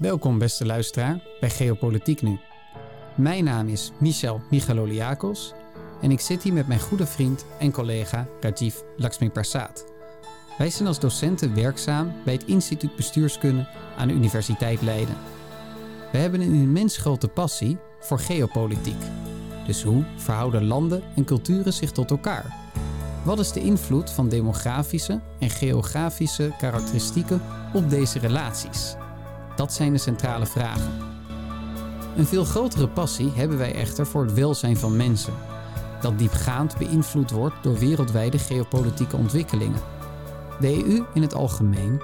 Welkom beste luisteraar bij Geopolitiek Nu. Mijn naam is Michel Michaloliakos en ik zit hier met mijn goede vriend en collega Rajiv Lakshmi Prasad. Wij zijn als docenten werkzaam bij het Instituut Bestuurskunde aan de Universiteit Leiden. We hebben een immens grote passie voor geopolitiek. Dus hoe verhouden landen en culturen zich tot elkaar? Wat is de invloed van demografische en geografische karakteristieken op deze relaties? Dat zijn de centrale vragen. Een veel grotere passie hebben wij echter voor het welzijn van mensen, dat diepgaand beïnvloed wordt door wereldwijde geopolitieke ontwikkelingen. De EU in het algemeen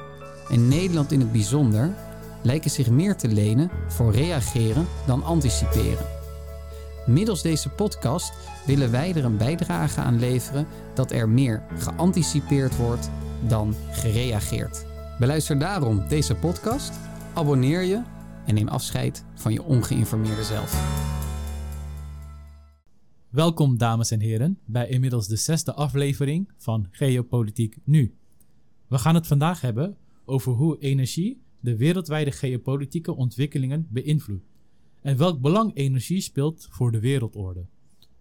en Nederland in het bijzonder lijken zich meer te lenen voor reageren dan anticiperen. Middels deze podcast willen wij er een bijdrage aan leveren dat er meer geanticipeerd wordt dan gereageerd. Beluister daarom deze podcast, abonneer je en neem afscheid van je ongeïnformeerde zelf. Welkom dames en heren bij inmiddels de zesde aflevering van Geopolitiek Nu. We gaan het vandaag hebben over hoe energie de wereldwijde geopolitieke ontwikkelingen beïnvloedt en welk belang energie speelt voor de wereldorde.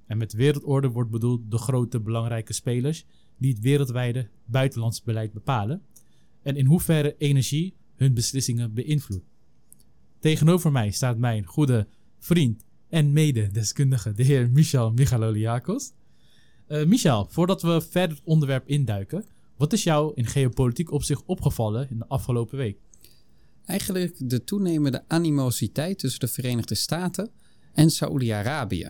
En met wereldorde wordt bedoeld de grote belangrijke spelers die het wereldwijde buitenlands beleid bepalen en in hoeverre energie hun beslissingen beïnvloedt. Tegenover mij staat mijn goede vriend en mededeskundige, de heer Michel Michaloliakos. Uh, Michel, voordat we verder het onderwerp induiken, wat is jou in geopolitiek opzicht opgevallen in de afgelopen week? Eigenlijk de toenemende animositeit tussen de Verenigde Staten en Saoedi-Arabië.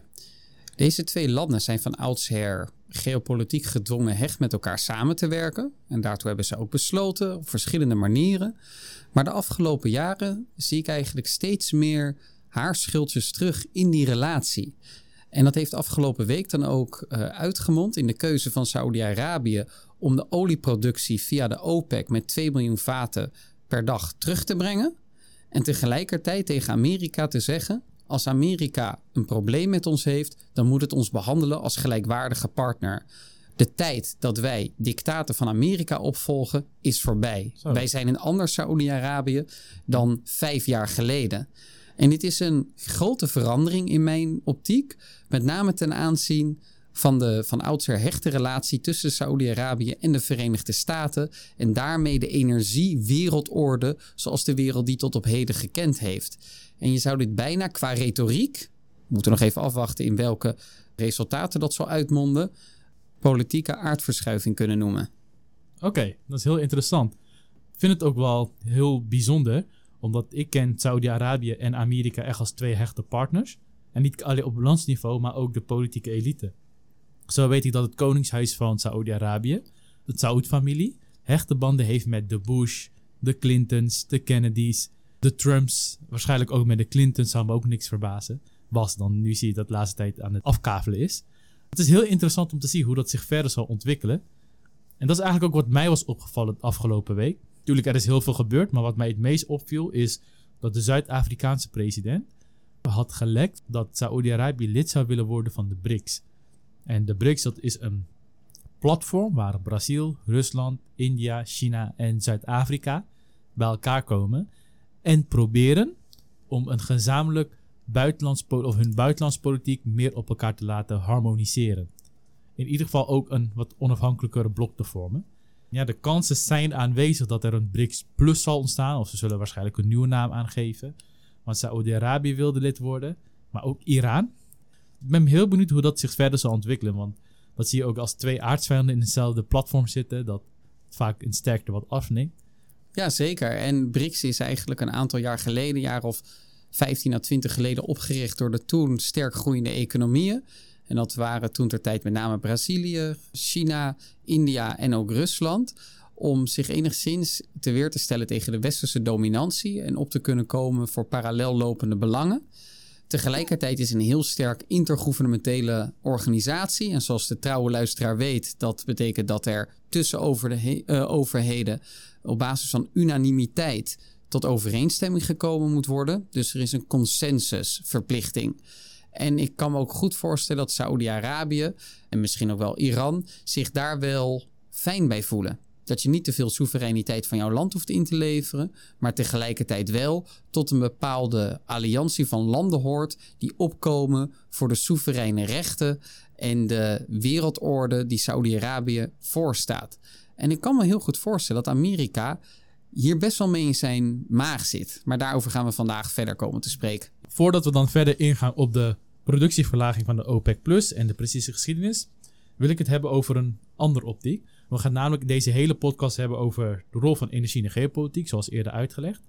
Deze twee landen zijn van oudsher geopolitiek gedwongen hecht met elkaar samen te werken. En daartoe hebben ze ook besloten op verschillende manieren. Maar de afgelopen jaren zie ik eigenlijk steeds meer haarschildjes terug in die relatie. En dat heeft afgelopen week dan ook uh, uitgemond in de keuze van Saoedi-Arabië om de olieproductie via de OPEC met 2 miljoen vaten per dag terug te brengen. En tegelijkertijd tegen Amerika te zeggen: als Amerika een probleem met ons heeft, dan moet het ons behandelen als gelijkwaardige partner. De tijd dat wij dictaten van Amerika opvolgen is voorbij. Wij zijn een ander Saoedi-Arabië dan vijf jaar geleden. En dit is een grote verandering in mijn optiek, met name ten aanzien van de van oudsher hechte relatie tussen Saoedi-Arabië en de Verenigde Staten en daarmee de energiewereldorde zoals de wereld die tot op heden gekend heeft. En je zou dit bijna qua retoriek, we moeten nog even afwachten in welke resultaten dat zal uitmonden, politieke aardverschuiving kunnen noemen. Oké, dat is heel interessant. Ik vind het ook wel heel bijzonder, omdat ik ken Saudi-Arabië en Amerika echt als twee hechte partners. En niet alleen op landsniveau, maar ook de politieke elite. Zo weet ik dat het koningshuis van Saudi-Arabië, de Saud-familie, hechte banden heeft met de Bush, de Clintons, de Kennedys, de Trumps. Waarschijnlijk ook met de Clintons zou me ook niks verbazen. Was dan nu zie je dat de laatste tijd aan het afkavelen is. Het is heel interessant om te zien hoe dat zich verder zal ontwikkelen. En dat is eigenlijk ook wat mij was opgevallen de afgelopen week. Tuurlijk, er is heel veel gebeurd, maar wat mij het meest opviel is dat de Zuid-Afrikaanse president had gelekt dat Saoedi-Arabië lid zou willen worden van de BRICS. En de BRICS dat is een platform waar Brazil, Rusland, India, China en Zuid-Afrika bij elkaar komen en proberen om een gezamenlijk buitenlands of hun buitenlandspolitiek meer op elkaar te laten harmoniseren. In ieder geval ook een wat onafhankelijkere blok te vormen. Ja, de kansen zijn aanwezig dat er een BRICS Plus zal ontstaan, of ze zullen waarschijnlijk een nieuwe naam aangeven. Want Saoedi-Arabië wilde lid worden, maar ook Iran. Ben heel benieuwd hoe dat zich verder zal ontwikkelen, want dat zie je ook als twee aardsvijanden in dezelfde platform zitten, dat vaak in sterkte wat afneemt. Ja, zeker. En BRICS is eigenlijk een aantal jaar geleden, jaar of 15 à 20 geleden, opgericht door de toen sterk groeiende economieën. En dat waren toen ter tijd met name Brazilië, China, India en ook Rusland. Om zich enigszins te weer te stellen tegen de westerse dominantie en op te kunnen komen voor parallel lopende belangen. Tegelijkertijd is een heel sterk intergouvernementele organisatie. En zoals de trouwe luisteraar weet, dat betekent dat er tussen over de uh, overheden op basis van unanimiteit tot overeenstemming gekomen moet worden. Dus er is een consensusverplichting. En ik kan me ook goed voorstellen dat Saoedi-Arabië en misschien ook wel Iran zich daar wel fijn bij voelen. Dat je niet te veel soevereiniteit van jouw land hoeft in te leveren, maar tegelijkertijd wel tot een bepaalde alliantie van landen hoort die opkomen voor de soevereine rechten en de wereldorde die Saudi-Arabië voorstaat. En ik kan me heel goed voorstellen dat Amerika hier best wel mee in zijn maag zit. Maar daarover gaan we vandaag verder komen te spreken. Voordat we dan verder ingaan op de productieverlaging van de OPEC Plus en de precieze geschiedenis, wil ik het hebben over een andere optiek. We gaan namelijk deze hele podcast hebben over de rol van energie in de geopolitiek, zoals eerder uitgelegd.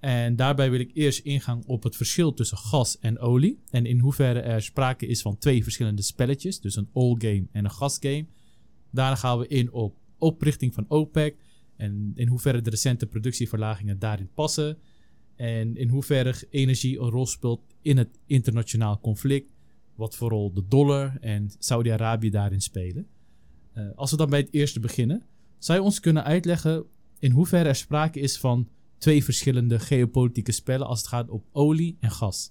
En daarbij wil ik eerst ingaan op het verschil tussen gas en olie. En in hoeverre er sprake is van twee verschillende spelletjes, dus een oil game en een gas game. Daarna gaan we in op oprichting van OPEC en in hoeverre de recente productieverlagingen daarin passen. En in hoeverre energie een rol speelt in het internationaal conflict. Wat vooral de dollar en Saudi-Arabië daarin spelen. Uh, als we dan bij het eerste beginnen, zou je ons kunnen uitleggen in hoeverre er sprake is van twee verschillende geopolitieke spellen als het gaat om olie en gas?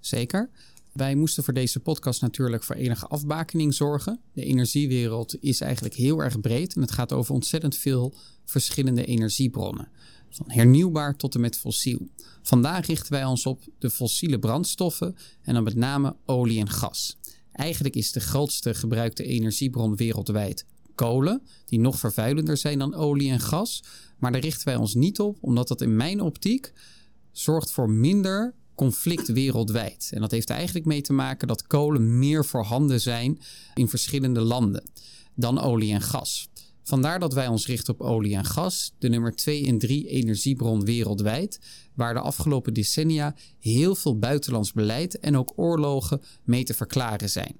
Zeker. Wij moesten voor deze podcast natuurlijk voor enige afbakening zorgen. De energiewereld is eigenlijk heel erg breed en het gaat over ontzettend veel verschillende energiebronnen. Van hernieuwbaar tot en met fossiel. Vandaag richten wij ons op de fossiele brandstoffen en dan met name olie en gas. Eigenlijk is de grootste gebruikte energiebron wereldwijd kolen, die nog vervuilender zijn dan olie en gas. Maar daar richten wij ons niet op, omdat dat in mijn optiek zorgt voor minder conflict wereldwijd. En dat heeft er eigenlijk mee te maken dat kolen meer voorhanden zijn in verschillende landen dan olie en gas. Vandaar dat wij ons richten op olie en gas, de nummer 2 en 3 energiebron wereldwijd, waar de afgelopen decennia heel veel buitenlands beleid en ook oorlogen mee te verklaren zijn.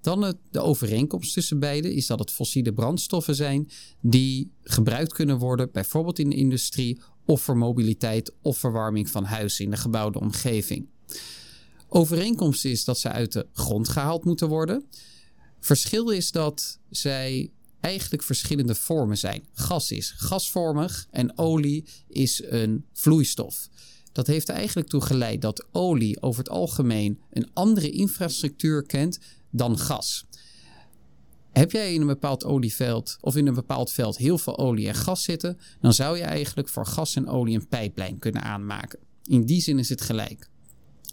Dan de overeenkomst tussen beide is dat het fossiele brandstoffen zijn die gebruikt kunnen worden, bijvoorbeeld in de industrie of voor mobiliteit of verwarming van huizen in de gebouwde omgeving. Overeenkomst is dat ze uit de grond gehaald moeten worden. Verschil is dat zij eigenlijk verschillende vormen zijn. Gas is gasvormig en olie is een vloeistof. Dat heeft er eigenlijk toe geleid dat olie over het algemeen een andere infrastructuur kent dan gas. Heb jij in een bepaald olieveld of in een bepaald veld heel veel olie en gas zitten, dan zou je eigenlijk voor gas en olie een pijplijn kunnen aanmaken. In die zin is het gelijk.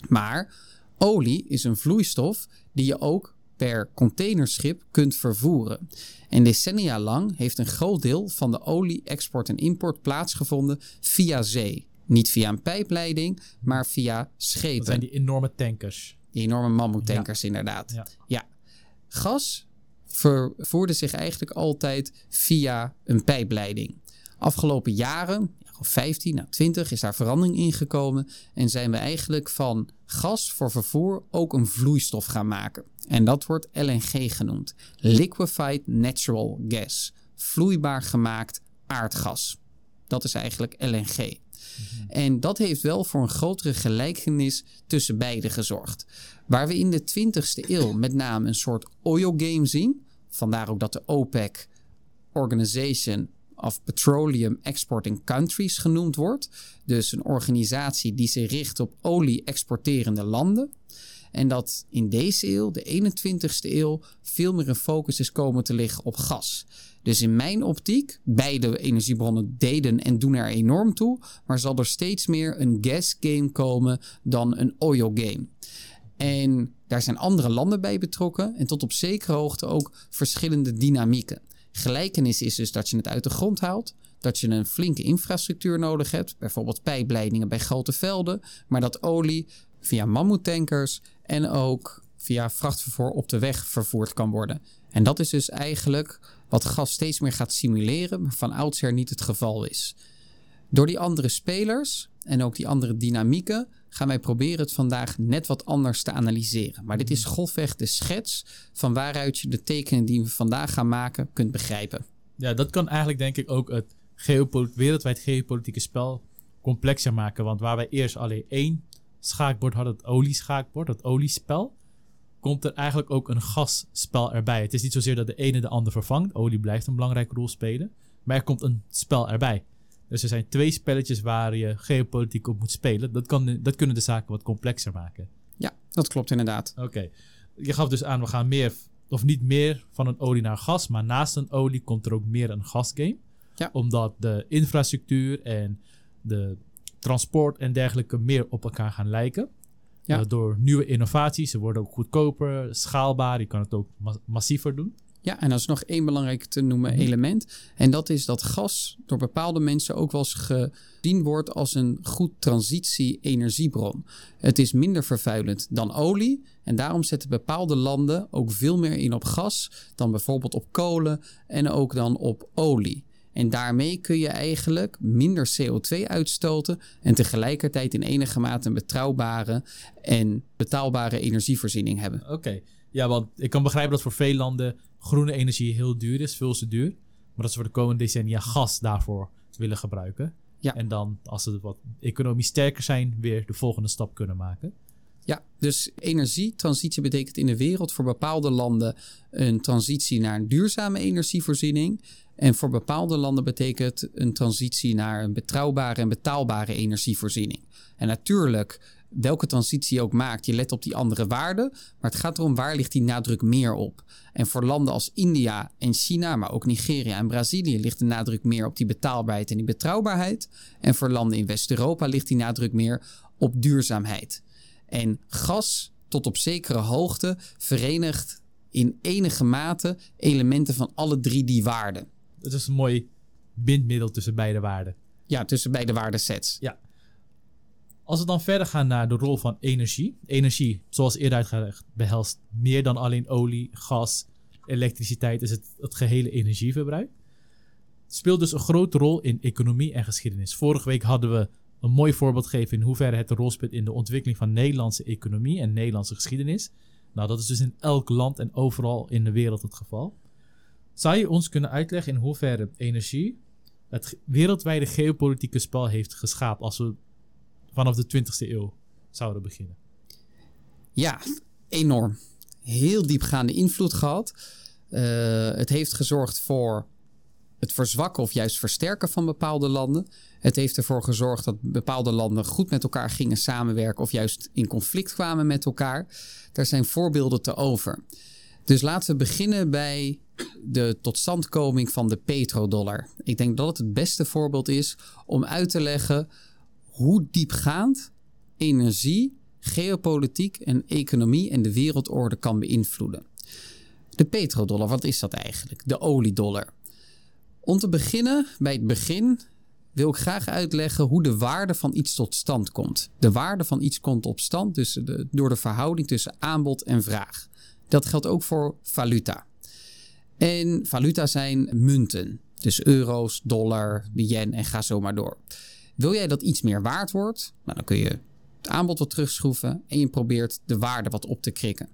Maar olie is een vloeistof die je ook per containerschip kunt vervoeren. En decennia lang heeft een groot deel van de olie-export en import plaatsgevonden via zee. Niet via een pijpleiding, maar via schepen. Dat zijn die enorme tankers. Die enorme mammoetankers, inderdaad. Ja. ja. Gas vervoerde zich eigenlijk altijd via een pijpleiding. Afgelopen jaren, 15 naar 20, is daar verandering ingekomen en zijn we eigenlijk van gas voor vervoer ook een vloeistof gaan maken. En dat wordt LNG genoemd. Liquefied Natural Gas. Vloeibaar gemaakt aardgas. Dat is eigenlijk LNG. Mhm. En dat heeft wel voor een grotere gelijkenis tussen beide gezorgd. Waar we in de 20ste eeuw met name een soort oil game zien. Vandaar ook dat de OPEC Organization of Petroleum Exporting Countries genoemd wordt. Dus een organisatie die zich richt op olie-exporterende landen. En dat in deze eeuw, de 21ste eeuw, veel meer een focus is komen te liggen op gas. Dus in mijn optiek, beide energiebronnen deden en doen er enorm toe, maar zal er steeds meer een gas game komen dan een oil game. En daar zijn andere landen bij betrokken en tot op zekere hoogte ook verschillende dynamieken. Gelijkenis is dus dat je het uit de grond haalt, dat je een flinke infrastructuur nodig hebt, bijvoorbeeld pijpleidingen bij grote velden, maar dat olie via mammoetankers en ook via vrachtvervoer op de weg vervoerd kan worden. En dat is dus eigenlijk wat gas steeds meer gaat simuleren, maar van oudsher niet het geval is. Door die andere spelers en ook die andere dynamieken gaan wij proberen het vandaag net wat anders te analyseren. Maar dit is golfweg de schets van waaruit je de tekenen die we vandaag gaan maken kunt begrijpen. Ja, dat kan eigenlijk denk ik ook het wereldwijd geopolitieke spel complexer maken. Want waar wij eerst alleen één schaakbord hadden, het olieschaakbord, het oliespel, komt er eigenlijk ook een gasspel erbij. Het is niet zozeer dat de ene de ander vervangt. Olie blijft een belangrijke rol spelen. Maar er komt een spel erbij. Dus er zijn twee spelletjes waar je geopolitiek op moet spelen. Dat, kan, dat kunnen de zaken wat complexer maken. Ja, dat klopt inderdaad. Oké. Je gaf dus aan, we gaan meer, of niet meer van een olie naar gas. Maar naast een olie komt er ook meer een gasgame. Ja. Omdat de infrastructuur en de transport en dergelijke meer op elkaar gaan lijken. Ja. Eh, door nieuwe innovaties. Ze worden ook goedkoper, schaalbaar. Je kan het ook ma- massiever doen. Ja, en dat is nog één belangrijk te noemen Mhm. element. En dat is dat gas door bepaalde mensen ook wel eens gezien wordt als een goed transitie-energiebron. Het is minder vervuilend dan olie. En daarom zetten bepaalde landen ook veel meer in op gas dan bijvoorbeeld op kolen en ook dan op olie. En daarmee kun je eigenlijk minder CO2 uitstoten en tegelijkertijd in enige mate een betrouwbare en betaalbare energievoorziening hebben. Oké. Ja, want ik kan begrijpen dat voor veel landen groene energie heel duur is, veel te duur. Maar dat ze voor de komende decennia gas daarvoor willen gebruiken. Ja. En dan, als ze wat economisch sterker zijn, weer de volgende stap kunnen maken. Ja, dus energietransitie betekent in de wereld voor bepaalde landen een transitie naar een duurzame energievoorziening. En voor bepaalde landen betekent een transitie naar een betrouwbare en betaalbare energievoorziening. En natuurlijk, welke transitie je ook maakt, je let op die andere waarden. Maar het gaat erom waar ligt die nadruk meer op. En voor landen als India en China, maar ook Nigeria en Brazilië, ligt de nadruk meer op die betaalbaarheid en die betrouwbaarheid. En voor landen in West-Europa ligt die nadruk meer op duurzaamheid. En gas tot op zekere hoogte verenigt in enige mate elementen van alle drie die waarden. Het is een mooi bindmiddel tussen beide waarden. Ja, tussen beide waardesets. Als we dan verder gaan naar de rol van energie. Energie, zoals eerder uitgelegd, behelst meer dan alleen olie, gas, elektriciteit. Is het, het gehele energieverbruik. Het speelt dus een grote rol in economie en geschiedenis. Vorige week hadden we een mooi voorbeeld gegeven in hoeverre het een rol speelt in de ontwikkeling van Nederlandse economie en Nederlandse geschiedenis. Nou, dat is dus in elk land en overal in de wereld het geval. Zou je ons kunnen uitleggen in hoeverre energie het wereldwijde geopolitieke spel heeft geschaapt als we vanaf de 20e eeuw zouden beginnen? Ja, enorm. Heel diepgaande invloed gehad. Eh, het heeft gezorgd voor het verzwakken of juist versterken van bepaalde landen. Het heeft ervoor gezorgd dat bepaalde landen goed met elkaar gingen samenwerken of juist in conflict kwamen met elkaar. Daar zijn voorbeelden te over. Dus laten we beginnen bij de totstandkoming van de petrodollar. Ik denk dat het het beste voorbeeld is om uit te leggen hoe diepgaand energie, geopolitiek en economie en de wereldorde kan beïnvloeden. De petrodollar, wat is dat eigenlijk? De oliedollar. Om te beginnen bij het begin wil ik graag uitleggen hoe de waarde van iets tot stand komt. De waarde van iets komt op stand dus door de verhouding tussen aanbod en vraag. Dat geldt ook voor valuta. En valuta zijn munten. Dus euro's, dollar, yen en ga zo maar door. Wil jij dat iets meer waard wordt? Nou, dan kun je het aanbod wat terugschroeven en je probeert de waarde wat op te krikken.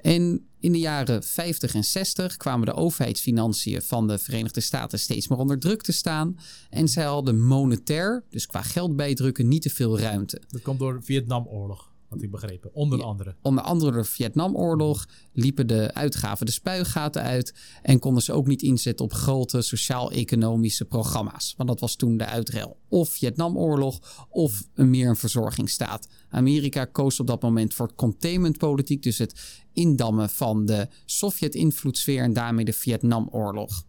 En in de jaren 50 en 60 kwamen de overheidsfinanciën van de Verenigde Staten steeds meer onder druk te staan. En zij hadden monetair, dus qua geld bijdrukken, niet te veel ruimte. Dat komt door de Vietnamoorlog, had ik begrepen. Onder Ja. andere. Onder andere de Vietnamoorlog liepen de uitgaven de spuigaten uit en konden ze ook niet inzetten op grote sociaal-economische programma's. Want dat was toen de uitruil. Of Vietnamoorlog of een meer een verzorgingsstaat. Amerika koos op dat moment voor containmentpolitiek, dus het indammen van de Sovjet-invloedssfeer en daarmee de Vietnamoorlog.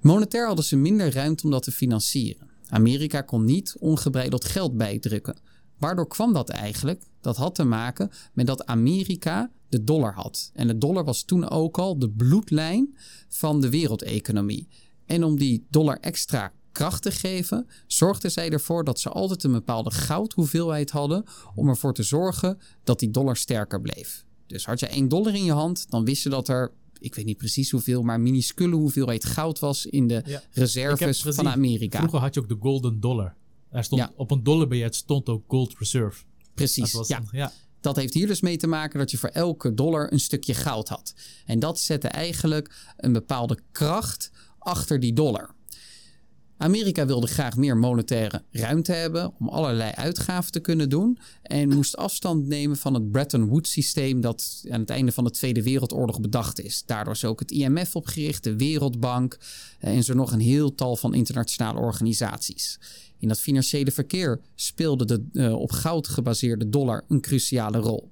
Monetair hadden ze minder ruimte om dat te financieren. Amerika kon niet ongebreideld geld bijdrukken. Waardoor kwam dat eigenlijk? Dat had te maken met dat Amerika de dollar had. En de dollar was toen ook al de bloedlijn van de wereldeconomie. En om die dollar extra kracht te geven, zorgden zij ervoor dat ze altijd een bepaalde goudhoeveelheid hadden om ervoor te zorgen dat die dollar sterker bleef. Dus had je 1 dollar in je hand, dan wist je dat er, ik weet niet precies hoeveel, maar minuscule hoeveelheid goud was in de Ja. Reserves van Amerika. Vroeger had je ook de golden dollar. Er stond, Ja. Op een dollarbiljet stond ook gold reserve. Precies, Dat was ja. een- ja. Dat heeft hier dus mee te maken dat je voor elke dollar een stukje goud had. En dat zette eigenlijk een bepaalde kracht achter die dollar. Amerika wilde graag meer monetaire ruimte hebben om allerlei uitgaven te kunnen doen. En moest afstand nemen van het Bretton Woods systeem dat aan het einde van de Tweede Wereldoorlog bedacht is. Daardoor is ook het IMF opgericht, de Wereldbank eh, en zo nog een heel tal van internationale organisaties. In dat financiële verkeer speelde de eh, op goud gebaseerde dollar een cruciale rol.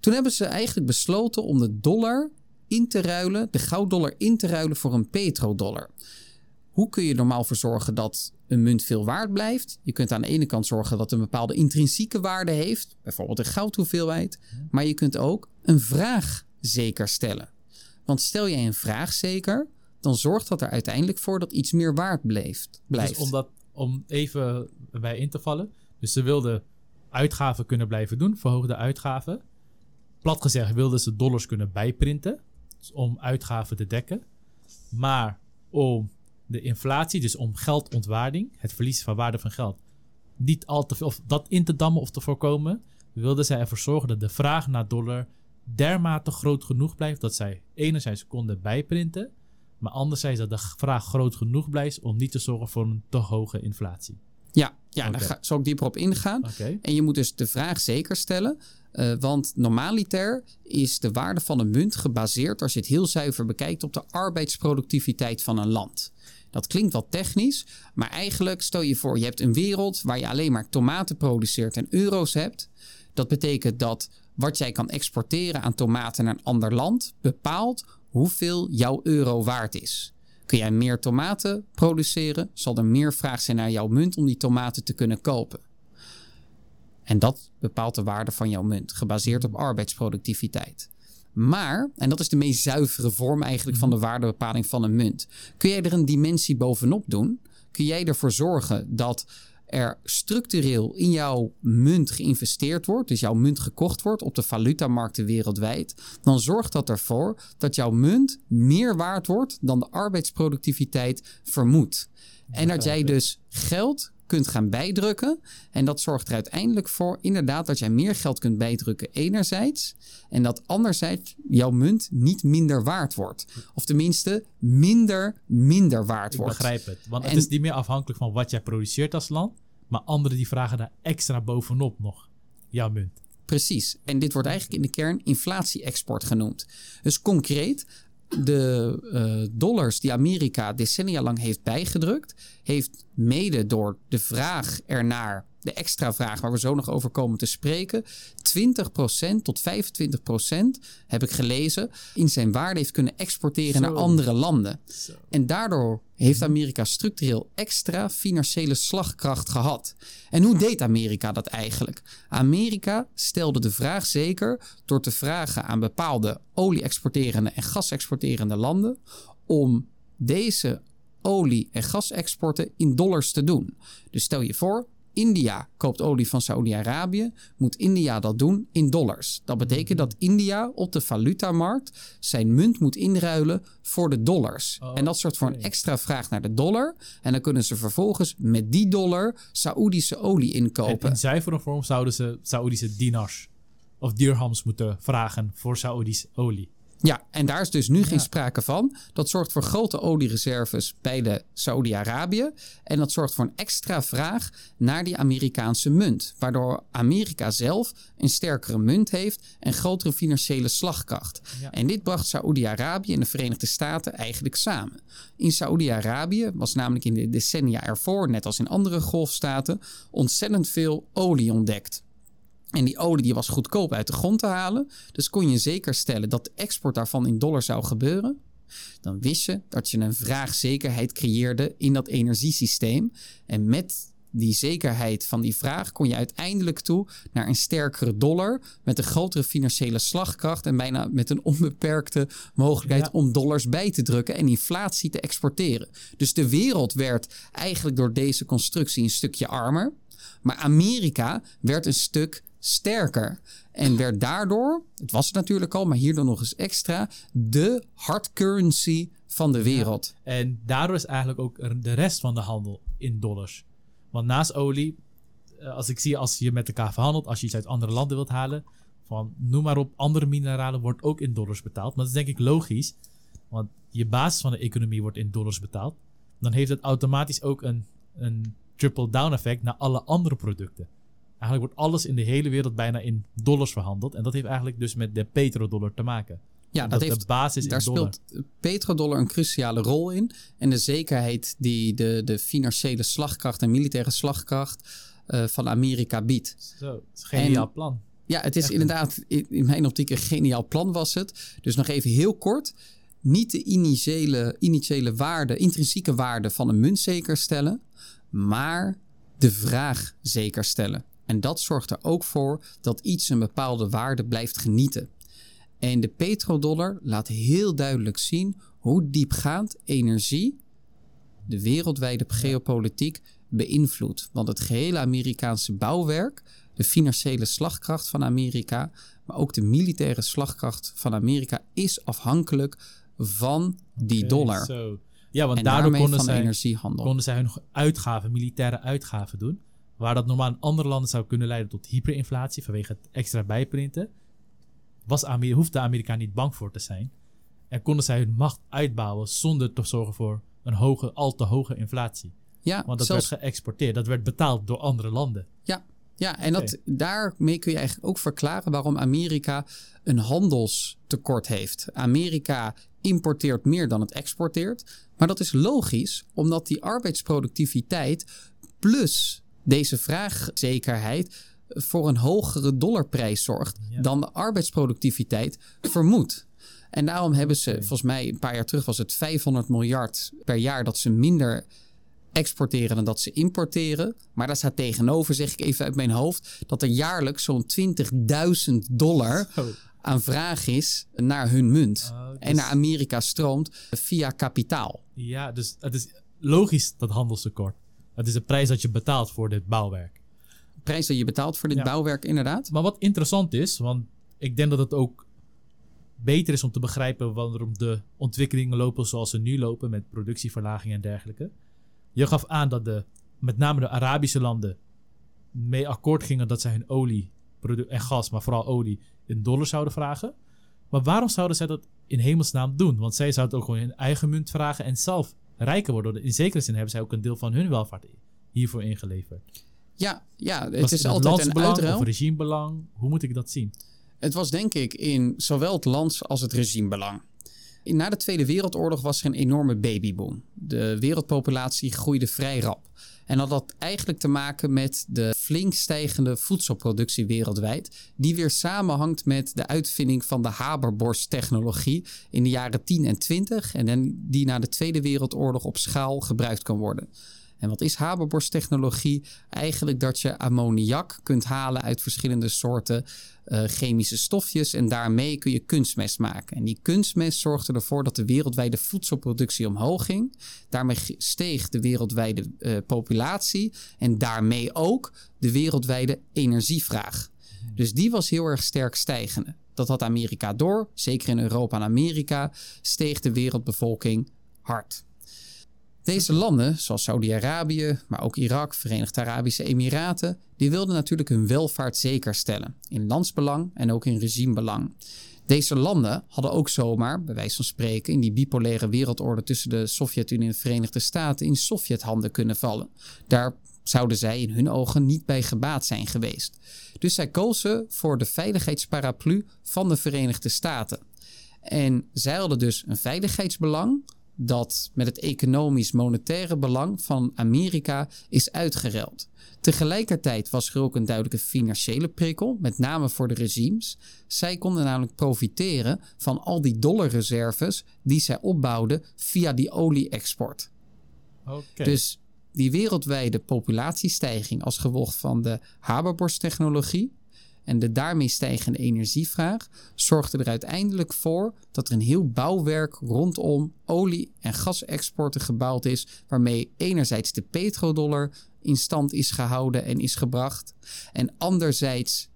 Toen hebben ze eigenlijk besloten om de dollar in te ruilen, de gouddollar in te ruilen voor een petrodollar. Hoe kun je normaal voor zorgen dat een munt veel waard blijft? Je kunt aan de ene kant zorgen dat het een bepaalde intrinsieke waarde heeft, bijvoorbeeld een goudhoeveelheid, maar je kunt ook een vraag zeker stellen. Want stel jij een vraag zeker, dan zorgt dat er uiteindelijk voor dat iets meer waard blijft. blijft. Dus om, dat, om even bij in te vallen. Dus ze wilden uitgaven kunnen blijven doen, verhoogde uitgaven. Plat gezegd wilden ze dollars kunnen bijprinten, dus om uitgaven te dekken. Maar om de inflatie, dus om geldontwaarding, het verlies van waarde van geld, niet al te veel, of dat in te dammen of te voorkomen, wilden zij ervoor zorgen dat de vraag naar dollar dermate groot genoeg blijft dat zij enerzijds konden bijprinten, maar anderzijds dat de vraag groot genoeg blijft om niet te zorgen voor een te hoge inflatie. Ja, ja okay. daar ga, zal ik dieper op ingaan. Okay. En je moet dus de vraag zeker stellen. Uh, want normaliter is de waarde van een munt gebaseerd, als je het heel zuiver bekijkt, op de arbeidsproductiviteit van een land. Dat klinkt wat technisch, maar eigenlijk stel je voor, je hebt een wereld waar je alleen maar tomaten produceert en euro's hebt. Dat betekent dat wat jij kan exporteren aan tomaten naar een ander land bepaalt hoeveel jouw euro waard is. Kun jij meer tomaten produceren, zal er meer vraag zijn naar jouw munt om die tomaten te kunnen kopen. En dat bepaalt de waarde van jouw munt, gebaseerd op arbeidsproductiviteit. Maar, en dat is de meest zuivere vorm eigenlijk van de waardebepaling van een munt, kun jij er een dimensie bovenop doen? Kun jij ervoor zorgen dat er structureel in jouw munt geïnvesteerd wordt, dus jouw munt gekocht wordt op de valutamarkten wereldwijd, dan zorgt dat ervoor dat jouw munt meer waard wordt dan de arbeidsproductiviteit vermoedt. En dat jij dus geld kunt gaan bijdrukken. En dat zorgt er uiteindelijk voor inderdaad dat jij meer geld kunt bijdrukken enerzijds. En dat anderzijds jouw munt niet minder waard wordt. Of tenminste minder minder waard wordt. Ik begrijp het. Want het is niet meer afhankelijk van wat jij produceert als land. Maar anderen die vragen daar extra bovenop nog. Jouw munt. Precies. En dit wordt eigenlijk in de kern inflatie-export genoemd. Dus concreet, de uh, dollars die Amerika decennia lang heeft bijgedrukt, heeft mede door de vraag ernaar, de extra vraag waar we zo nog over komen te spreken, 20% tot 25% heb ik gelezen, in zijn waarde heeft kunnen exporteren zo. naar andere landen. Zo. En daardoor heeft Amerika structureel extra financiële slagkracht gehad. En hoe deed Amerika dat eigenlijk? Amerika stelde de vraag zeker door te vragen aan bepaalde olie-exporterende en gas-exporterende landen om deze olie- en gasexporten in dollars te doen. Dus stel je voor, India koopt olie van Saudi-Arabië, moet India dat doen in dollars. Dat betekent dat India op de valutamarkt zijn munt moet inruilen voor de dollars. Oh, en dat zorgt voor een extra vraag naar de dollar. En dan kunnen ze vervolgens met die dollar Saoedische olie inkopen. En in zuivere vorm zouden ze Saoedische dinars of dirhams moeten vragen voor Saoedische olie. Ja, en daar is dus nu geen sprake van. Dat zorgt voor grote oliereserves bij de Saudi-Arabië. En dat zorgt voor een extra vraag naar die Amerikaanse munt. Waardoor Amerika zelf een sterkere munt heeft en grotere financiële slagkracht. Ja. En dit bracht Saudi-Arabië en de Verenigde Staten eigenlijk samen. In Saudi-Arabië was namelijk in de decennia ervoor, net als in andere golfstaten, ontzettend veel olie ontdekt. En die olie die was goedkoop uit de grond te halen. Dus kon je zeker stellen dat de export daarvan in dollar zou gebeuren. Dan wist je dat je een vraagzekerheid creëerde in dat energiesysteem. En met die zekerheid van die vraag kon je uiteindelijk toe naar een sterkere dollar met een grotere financiële slagkracht en bijna met een onbeperkte mogelijkheid ja. om dollars bij te drukken en inflatie te exporteren. Dus de wereld werd eigenlijk door deze constructie een stukje armer, maar Amerika werd een stuk sterker. En werd daardoor, het was het natuurlijk al, maar hierdoor nog eens extra, de hard currency van de wereld. Ja, en daardoor is eigenlijk ook de rest van de handel in dollars. Want naast olie, eh, als ik zie als je met elkaar verhandelt, als je iets uit andere landen wilt halen, van noem maar op, andere mineralen wordt ook in dollars betaald. Maar dat is denk ik logisch, want je basis van de economie wordt in dollars betaald. Dan heeft het automatisch ook een, een triple-down effect naar alle andere producten. Eigenlijk wordt alles in de hele wereld bijna in dollars verhandeld. En dat heeft eigenlijk dus met de petrodollar te maken. Ja, dat, heeft, de basis daar speelt petrodollar een cruciale rol in. En de zekerheid die de, de financiële slagkracht en militaire slagkracht uh, van Amerika biedt. Zo, het is een geniaal en, plan. Ja, het is Echt inderdaad, in, in mijn optiek een geniaal plan was het. Dus nog even heel kort. niet de initiële, initiële waarde, intrinsieke waarde van een munt zeker stellen, maar de vraag zeker stellen. En dat zorgt er ook voor dat iets een bepaalde waarde blijft genieten. En de petrodollar laat heel duidelijk zien hoe diepgaand energie de wereldwijde geopolitiek beïnvloedt. Want het gehele Amerikaanse bouwwerk, de financiële slagkracht van Amerika, maar ook de militaire slagkracht van Amerika is afhankelijk van die dollar. Ja, want En daardoor konden zij, energiehandel. konden zij hun uitgaven, militaire uitgaven doen. Waar dat normaal in andere landen zou kunnen leiden tot hyperinflatie vanwege het extra bijprinten. Was Amerika, hoefde de Amerikaan niet bang voor te zijn. En konden zij hun macht uitbouwen zonder te zorgen voor een hoge, al te hoge inflatie. Ja, Want dat zelfs, werd geëxporteerd. Dat werd betaald door andere landen. ja, ja, en dat, daarmee kun je eigenlijk ook verklaren waarom Amerika een handelstekort heeft. Amerika importeert meer dan het exporteert. Maar dat is logisch, omdat die arbeidsproductiviteit plus deze vraagzekerheid voor een hogere dollarprijs zorgt Ja. dan de arbeidsproductiviteit vermoedt. En daarom hebben ze, volgens mij een paar jaar terug was het 500 miljard per jaar dat ze minder exporteren dan dat ze importeren. Maar daar staat tegenover, zeg ik even uit mijn hoofd, dat er jaarlijks zo'n 20.000 dollar aan vraag is naar hun munt. Oh, En naar Amerika stroomt via kapitaal. Ja, dus het is logisch dat handelstekort. Het is de prijs dat je betaalt voor dit bouwwerk. Prijs dat je betaalt voor dit Ja. bouwwerk, inderdaad. Maar wat interessant is, want ik denk dat het ook beter is om te begrijpen waarom de ontwikkelingen lopen zoals ze nu lopen met productieverlaging en dergelijke. Je gaf aan dat de, met name de Arabische landen mee akkoord gingen dat zij hun olie en gas, maar vooral olie, in dollars zouden vragen. Maar waarom zouden zij dat in hemelsnaam doen? Want zij zouden ook gewoon hun eigen munt vragen en zelf rijker worden. In zekere zin hebben zij ook een deel van hun welvaart hiervoor ingeleverd. Ja, ja het Was is het altijd een uitruil. of regimebelang? Hoe moet ik dat zien? Het was denk ik in zowel het lands als het regimebelang. Na de Tweede Wereldoorlog was er een enorme babyboom. De wereldpopulatie groeide vrij rap. En dat eigenlijk te maken met de flink stijgende voedselproductie wereldwijd, die weer samenhangt met de uitvinding van de Haberborsttechnologie in de jaren 10 en 20 en die na de Tweede Wereldoorlog op schaal gebruikt kan worden. En wat is Haberborsttechnologie? Eigenlijk dat je ammoniak kunt halen uit verschillende soorten eh, chemische stofjes en daarmee kun je kunstmest maken. En die kunstmest zorgde ervoor dat de wereldwijde voedselproductie omhoog ging. Daarmee steeg de wereldwijde eh, populatie en daarmee ook de wereldwijde energievraag. Dus die was heel erg sterk stijgende. Dat had Amerika door, zeker in Europa en Amerika, steeg de wereldbevolking hard. Deze landen, zoals Saudi-Arabië, maar ook Irak, Verenigde Arabische Emiraten, die wilden natuurlijk hun welvaart zeker stellen. In landsbelang en ook in regimebelang. Deze landen hadden ook zomaar, bij wijze van spreken, in die bipolaire wereldorde tussen de Sovjet-Unie en de Verenigde Staten in Sovjet-handen kunnen vallen. Daar zouden zij in hun ogen niet bij gebaat zijn geweest. Dus zij kozen voor de veiligheidsparaplu van de Verenigde Staten. En zij hadden dus een veiligheidsbelang dat met het economisch-monetaire belang van Amerika is uitgeruild. Tegelijkertijd was er ook een duidelijke financiële prikkel, met name voor de regimes. Zij konden namelijk profiteren van al die dollarreserves die zij opbouwden via die olie-export. Dus die wereldwijde populatiestijging als gevolg van de Haberborsttechnologie en de daarmee stijgende energievraag zorgde er uiteindelijk voor dat er een heel bouwwerk rondom olie- en gasexporten gebouwd is, waarmee enerzijds de petrodollar in stand is gehouden en is gebracht, en anderzijds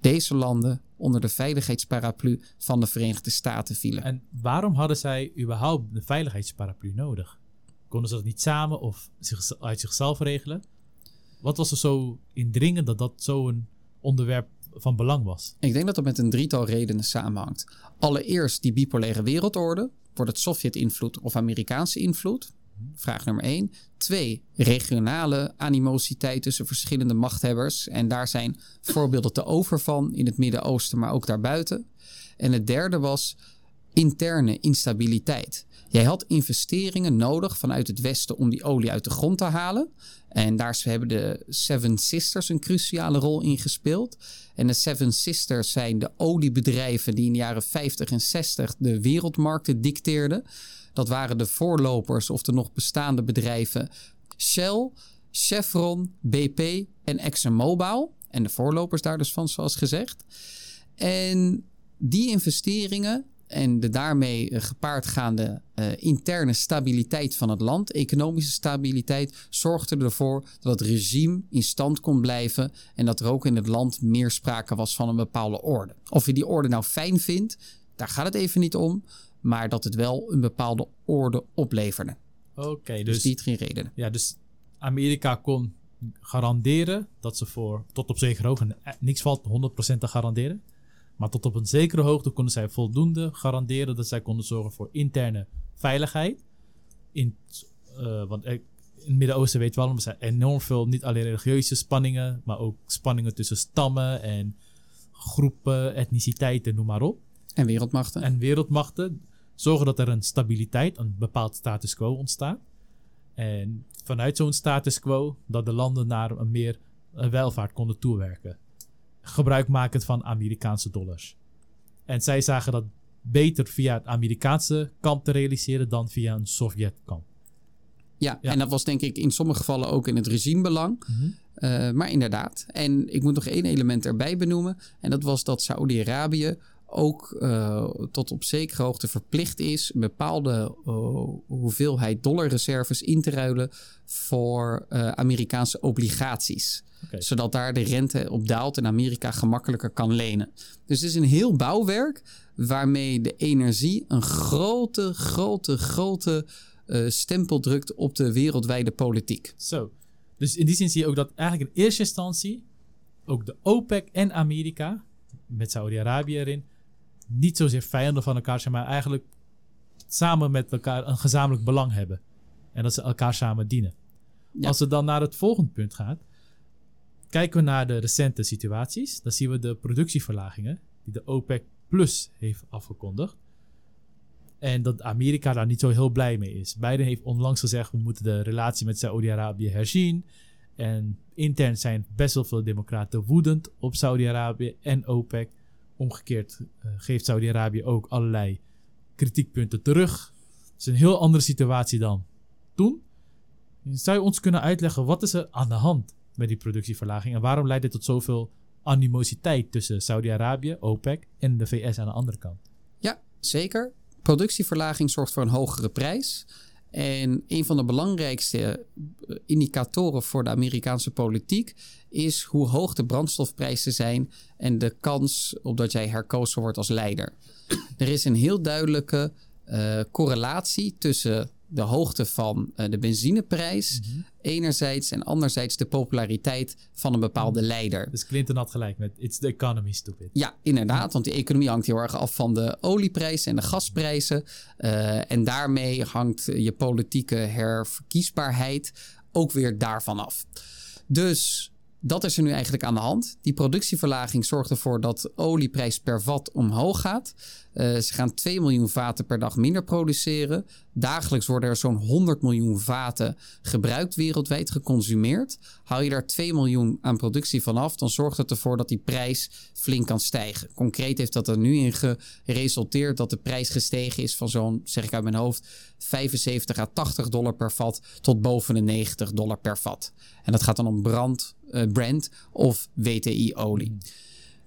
deze landen onder de veiligheidsparaplu van de Verenigde Staten vielen. En waarom hadden zij überhaupt de veiligheidsparaplu nodig? Konden ze dat niet samen of zich, uit zichzelf regelen? Wat was er zo indringend dat dat zo'n onderwerp van belang was? Ik denk dat dat met een drietal redenen samenhangt. Allereerst die bipolaire wereldorde. Wordt het Sovjet-invloed of Amerikaanse invloed? Vraag nummer één. Twee, regionale animositeit tussen verschillende machthebbers. En daar zijn voorbeelden te over van in het Midden-Oosten, maar ook daarbuiten. En het derde was interne instabiliteit. Jij had investeringen nodig vanuit het Westen om die olie uit de grond te halen. En daar hebben de Seven Sisters een cruciale rol in gespeeld. En de Seven Sisters zijn de oliebedrijven die in de jaren 50 en 60 de wereldmarkten dicteerden. Dat waren de voorlopers of de nog bestaande bedrijven Shell, Chevron, BP en ExxonMobil. En de voorlopers daar dus van, zoals gezegd. En die investeringen en de daarmee eh, gepaardgaande uh, interne stabiliteit van het land, economische stabiliteit, zorgde ervoor dat het regime in stand kon blijven en dat er ook in het land meer sprake was van een bepaalde orde. Of je die orde nou fijn vindt, daar gaat het even niet om, maar dat het wel een bepaalde orde opleverde. Oké, dus, dus die drie redenen. Ja, dus Amerika kon garanderen dat ze voor tot op zekere hoogte niks valt 100% te garanderen. Maar tot op een zekere hoogte konden zij voldoende garanderen dat zij konden zorgen voor interne veiligheid. In, uh, want in het Midden-Oosten weten we al, er zijn enorm veel, niet alleen religieuze spanningen, maar ook spanningen tussen stammen en groepen, etniciteiten, noem maar op. En wereldmachten. En wereldmachten zorgen dat er een stabiliteit, een bepaald status quo ontstaat. En vanuit zo'n status quo dat de landen naar een meer welvaart konden toewerken gebruikmakend van Amerikaanse dollars. En zij zagen dat beter via het Amerikaanse kamp te realiseren dan via een Sovjetkamp. Ja, ja, en dat was denk ik in sommige gevallen ook in het regimebelang. Mm maar inderdaad. En ik moet nog één element erbij benoemen. En dat was dat Saoedi-Arabië ook uh, tot op zekere hoogte verplicht is een bepaalde uh, hoeveelheid dollarreserves in te ruilen voor Amerikaanse obligaties. Okay. Zodat daar de rente op daalt en Amerika gemakkelijker kan lenen. Dus het is een heel bouwwerk waarmee de energie een grote, grote, grote stempel drukt op de wereldwijde politiek. Zo. Dus in die zin zie je ook dat eigenlijk in eerste instantie ook de OPEC en Amerika, met Saudi-Arabië erin, niet zozeer vijanden van elkaar zijn, maar eigenlijk samen met elkaar een gezamenlijk belang hebben. En dat ze elkaar samen dienen. Als we dan naar het volgende punt gaan, kijken we naar de recente situaties. Dan zien we de productieverlagingen die de OPEC Plus heeft afgekondigd. En dat Amerika daar niet zo heel blij mee is. Biden heeft onlangs gezegd: we moeten de relatie met Saudi-Arabië herzien. En intern zijn best wel veel democraten woedend op Saudi-Arabië en OPEC. Omgekeerd uh, geeft Saudi-Arabië ook allerlei kritiekpunten terug. Het is een heel andere situatie dan toen. Zou je ons kunnen uitleggen wat is er aan de hand met die productieverlaging en waarom leidt dit tot zoveel animositeit tussen Saudi-Arabië, OPEC en de VS aan de andere kant? Ja, zeker. Productieverlaging zorgt voor een hogere prijs. En een van de belangrijkste eh, indicatoren voor de Amerikaanse politiek is hoe hoog de brandstofprijzen zijn en de kans op dat jij herkozen wordt als leider. Er is een heel duidelijke uh, correlatie tussen de hoogte van uh, de benzineprijs mm -hmm. enerzijds en anderzijds de populariteit van een bepaalde mhm. leider. Dus Clinton had gelijk met it's the economy stupid. Ja, inderdaad, want die economie hangt heel erg af van de olieprijzen en de gasprijzen uh, en daarmee hangt je politieke herverkiesbaarheid ook weer daarvan af. Dus dat is er nu eigenlijk aan de hand. Die productieverlaging zorgt ervoor dat de olieprijs per vat omhoog gaat. Uh, ze gaan 2 miljoen vaten per dag minder produceren. Dagelijks worden er zo'n 100 miljoen vaten gebruikt wereldwijd geconsumeerd. Haal je daar 2 miljoen aan productie vanaf, dan zorgt het ervoor dat die prijs flink kan stijgen. Concreet heeft dat er nu in geresulteerd dat de prijs gestegen is van zo'n, zeg ik uit mijn hoofd, 75 à 80 dollar per vat tot boven de 90 dollar per vat. En dat gaat dan om brand, uh, Brent of WTI-olie.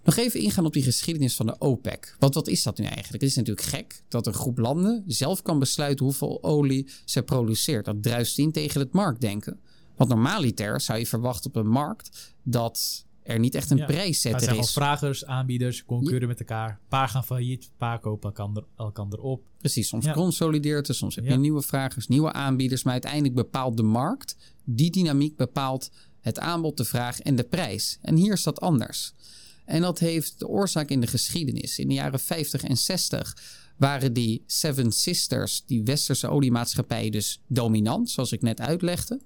Nog even ingaan op die geschiedenis van de OPEC. Want wat is dat nu eigenlijk? Het is natuurlijk gek dat een groep landen zelf kan besluiten hoeveel olie ze produceert. Dat druist in tegen het marktdenken. Want normaliter zou je verwachten op een markt dat er niet echt een ja, prijszetter is. Er zijn vragers, aanbieders, concurreren met elkaar. Een paar gaan failliet, een paar kopen elkaar, elkaar op. Precies, soms ja. consolideert er, soms heb je nieuwe vragers, nieuwe aanbieders. Maar uiteindelijk bepaalt de markt, die dynamiek bepaalt het aanbod, de vraag en de prijs. En hier is dat anders. En dat heeft de oorzaak in de geschiedenis. In de jaren 50 en 60 waren die Seven Sisters, die westerse oliemaatschappijen, dus dominant, zoals ik net uitlegde.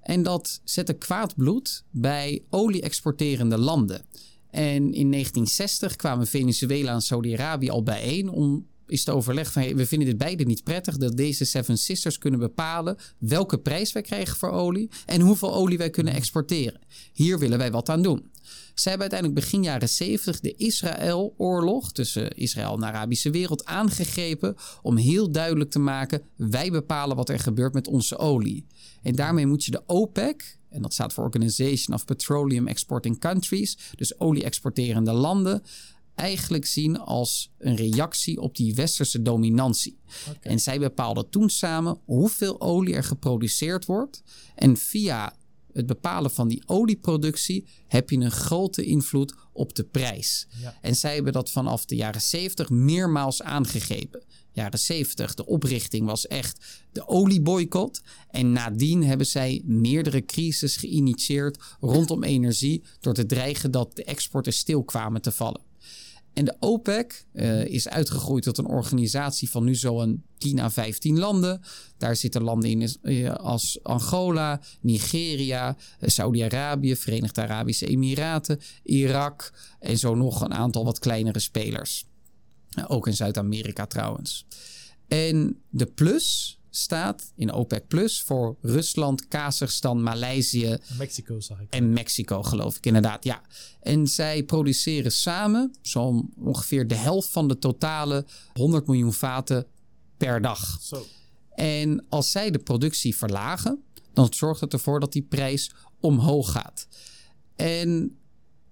En dat zette kwaad bloed bij olie-exporterende landen. En in 1960 kwamen Venezuela en Saudi-Arabië al bijeen om is te overleg van hey, we vinden dit beide niet prettig dat deze Seven Sisters kunnen bepalen welke prijs wij krijgen voor olie en hoeveel olie wij kunnen exporteren. Hier willen wij wat aan doen. Zij hebben uiteindelijk begin jaren 70 de Israël-oorlog tussen Israël en de Arabische wereld aangegrepen om heel duidelijk te maken: wij bepalen wat er gebeurt met onze olie. En daarmee moet je de OPEC, en dat staat voor Organization of Petroleum Exporting Countries, dus olie-exporterende landen, eigenlijk zien als een reactie op die westerse dominantie. En zij bepaalden toen samen hoeveel olie er geproduceerd wordt. En via het bepalen van die olieproductie heb je een grote invloed op de prijs. En zij hebben dat vanaf de jaren 70 meermaals aangegeven. Jaren 70, de oprichting was echt de olieboycott. En nadien hebben zij meerdere crises geïnitieerd rondom energie door te dreigen dat de exporten stil kwamen te vallen. En de OPEC uh, is uitgegroeid tot een organisatie van nu zo'n 10 à 15 landen. Daar zitten landen in uh, als Angola, Nigeria, uh, Saudi-Arabië, Verenigde Arabische Emiraten, Irak en zo nog een aantal wat kleinere spelers. ook in Zuid-Amerika trouwens. En de plus staat in OPEC Plus voor Rusland, Kazachstan, Maleisië. Mexico zag ik. En Mexico, geloof ik inderdaad. Ja. En zij produceren samen zo'n ongeveer de helft van de totale 100 miljoen vaten per dag. Zo. En als zij de productie verlagen, dan zorgt het ervoor dat die prijs omhoog gaat. En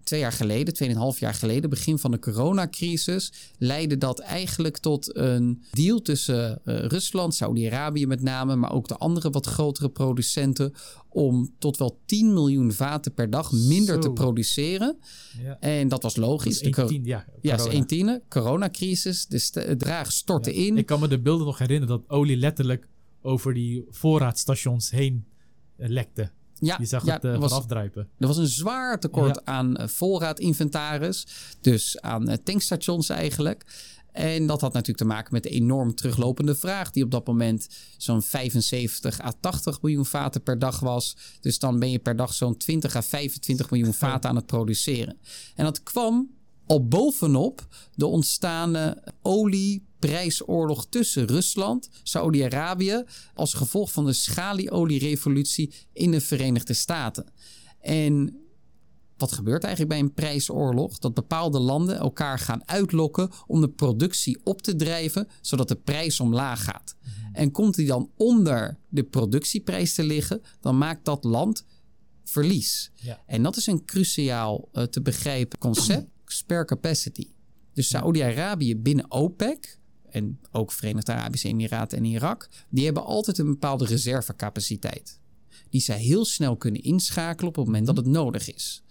twee jaar geleden, tweeënhalf jaar geleden, begin van de coronacrisis, leidde dat eigenlijk tot een deal tussen uh, Rusland, Saudi-Arabië met name, maar ook de andere wat grotere producenten, om tot wel 10 miljoen vaten per dag minder Zo. te produceren. Ja. En dat was logisch. Dat de ja, ja, tiende. Coronacrisis, de draag stortte Ja. in. Ik kan me de beelden nog herinneren dat olie letterlijk over die voorraadstations heen eh, lekte. Ja, Je zag ja, het eh er was. Er was een zwaar tekort Ja. aan eh, voorraadinventaris. Dus aan eh, tankstations eigenlijk. En dat had natuurlijk te maken met de enorm teruglopende vraag, die op dat moment zo'n 75 à 80 miljoen vaten per dag was. Dus dan ben je per dag zo'n 20 à 25 miljoen vaten aan het produceren. En dat kwam al bovenop de ontstaande olieprijsoorlog tussen Rusland, Saudi-Arabië, als gevolg van de schalieolierevolutie in de Verenigde Staten. En wat gebeurt eigenlijk bij een prijsoorlog? Dat bepaalde landen elkaar gaan uitlokken om de productie op te drijven, zodat de prijs omlaag gaat. En komt die dan onder de productieprijs te liggen, dan maakt dat land verlies. Ja. En dat is een cruciaal eh, te begrijpen concept, spare capacity. Dus Saoedi-Arabië binnen OPEC en ook Verenigde Arabische Emiraten en Irak, die hebben altijd een bepaalde reservecapaciteit. Die zij heel snel kunnen inschakelen op het moment dat het nodig is.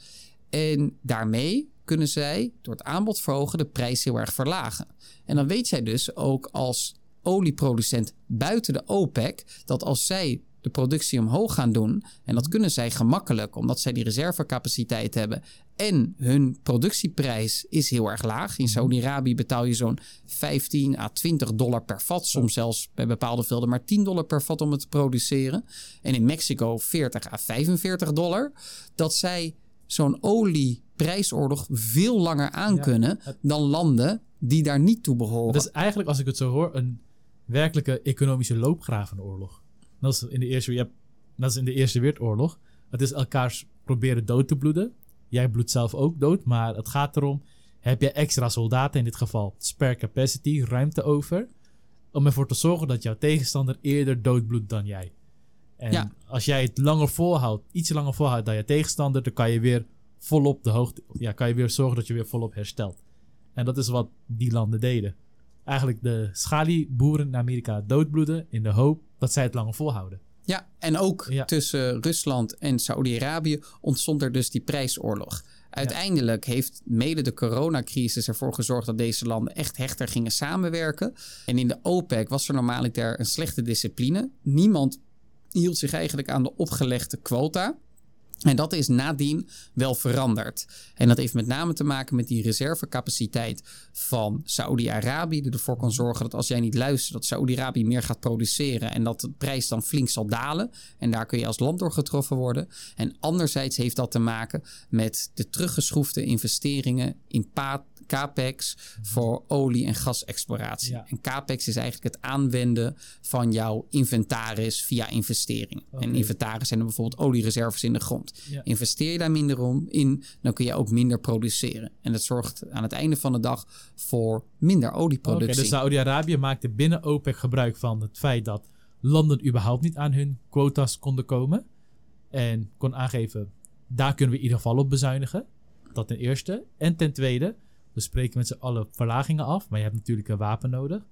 En daarmee kunnen zij door het aanbod verhogen de prijs heel erg verlagen. En dan weet zij dus ook als olieproducent buiten de OPEC dat als zij de productie omhoog gaan doen, en dat kunnen zij gemakkelijk omdat zij die reservecapaciteit hebben en hun productieprijs is heel erg laag. In Saudi-Arabië betaal je zo'n 15 à 20 dollar per vat, soms zelfs bij bepaalde velden maar 10 dollar per vat om het te produceren. En in Mexico 40 à 45 dollar. Dat zij zo'n olieprijsoorlog veel langer aankunnen het- dan landen die daar niet toe behoren. Het is eigenlijk, als ik het zo hoor, een werkelijke economische loopgravenoorlog. Dat is in de Eerste, je hebt, dat is in de eerste Wereldoorlog. Het is elkaars proberen dood te bloeden. Jij bloedt zelf ook dood, maar het gaat erom... heb jij extra soldaten, in dit geval spare capacity, ruimte over... om ervoor te zorgen dat jouw tegenstander eerder doodbloedt dan jij. En Ja. als jij het langer volhoudt, iets langer volhoudt dan je tegenstander... dan kan je weer volop de hoogte... Ja, kan je weer zorgen dat je weer volop herstelt. En dat is wat die landen deden. Eigenlijk de schalieboeren in Amerika doodbloeden in de hoop dat zij het langer volhouden. Ja, en ook Ja. tussen Rusland en Saudi-Arabië ontstond er dus die prijsoorlog. Uiteindelijk heeft mede de coronacrisis ervoor gezorgd dat deze landen echt hechter gingen samenwerken. En in de OPEC was er normaliter een slechte discipline. Niemand hield zich eigenlijk aan de opgelegde quota. En dat is nadien wel veranderd. En dat heeft met name te maken met die reservecapaciteit van Saudi-Arabië. Die ervoor kan zorgen dat als jij niet luistert, dat Saudi-Arabië meer gaat produceren. En dat de prijs dan flink zal dalen. En daar kun je als land door getroffen worden. En anderzijds heeft dat te maken met de teruggeschroefde investeringen in CAPEX voor olie- en gasexploratie. En CAPEX is eigenlijk het aanwenden van jouw inventaris via investeringen. En inventaris zijn er bijvoorbeeld oliereserves in de grond. Investeer je daar minder om in, dan kun je ook minder produceren. En dat zorgt aan het einde van de dag voor minder olieproductie. Okay, dus Saudi-Arabië maakte binnen OPEC gebruik van het feit dat landen überhaupt niet aan hun quota's konden komen. En kon aangeven, daar kunnen we in ieder geval op bezuinigen. Dat ten eerste. En ten tweede, we spreken met z'n allen verlagingen af, maar je hebt natuurlijk een wapen nodig.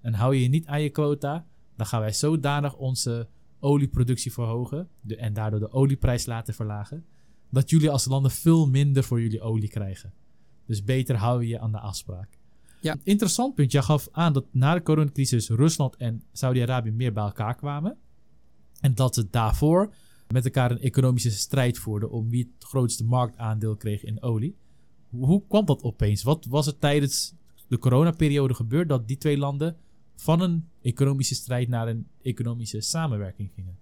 En hou je je niet aan je quota, dan gaan wij zodanig onze olieproductie verhogen de, en daardoor de olieprijs laten verlagen, dat jullie als landen veel minder voor jullie olie krijgen. Dus beter hou je je aan de afspraak. Ja. Interessant punt. Je gaf aan dat na de coronacrisis Rusland en Saudi-Arabië meer bij elkaar kwamen. En dat ze daarvoor met elkaar een economische strijd voerden om wie het grootste marktaandeel kreeg in olie. Hoe kwam dat opeens? Wat was er tijdens de coronaperiode gebeurd dat die twee landen van een economische strijd naar een economische samenwerking gingen?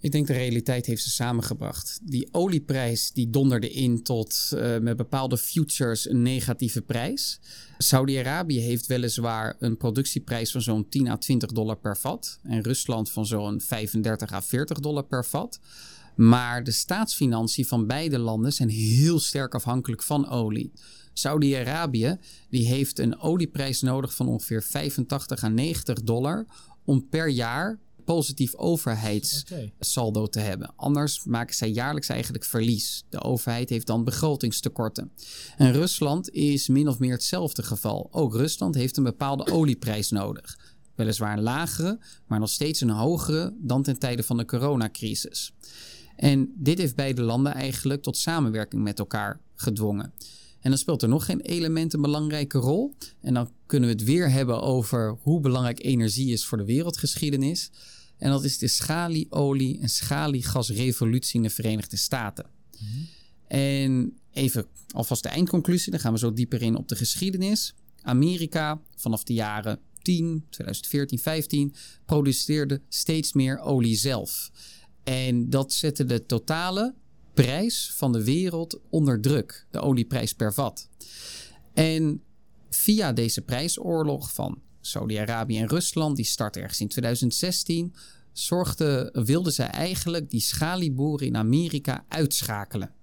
Ik denk de realiteit heeft ze samengebracht. Die olieprijs die donderde in tot uh, met bepaalde futures een negatieve prijs. Saudi-Arabië heeft weliswaar een productieprijs van zo'n 10 à 20 dollar per vat. En Rusland van zo'n 35 à 40 dollar per vat. Maar de staatsfinanciën van beide landen zijn heel sterk afhankelijk van olie. Saudi-Arabië die heeft een olieprijs nodig van ongeveer 85 à 90 dollar om per jaar positief overheidssaldo te hebben. Anders maken zij jaarlijks eigenlijk verlies. De overheid heeft dan begrotingstekorten. En Rusland is min of meer hetzelfde geval. Ook Rusland heeft een bepaalde olieprijs nodig. Weliswaar een lagere, maar nog steeds een hogere dan ten tijde van de coronacrisis. En dit heeft beide landen eigenlijk tot samenwerking met elkaar gedwongen. En dan speelt er nog geen element een belangrijke rol. En dan kunnen we het weer hebben over hoe belangrijk energie is voor de wereldgeschiedenis. En dat is de schalieolie- en schaliegasrevolutie in de Verenigde Staten. En even alvast de eindconclusie, dan gaan we zo dieper in op de geschiedenis. Amerika vanaf de jaren 10, 2014, 15 produceerde steeds meer olie zelf. En dat zette de totale prijs van de wereld onder druk, de olieprijs per vat. En via deze prijsoorlog van Saudi-Arabië en Rusland, die startte ergens in 2016, zorgde, wilden zij eigenlijk die schalieboeren in Amerika uitschakelen.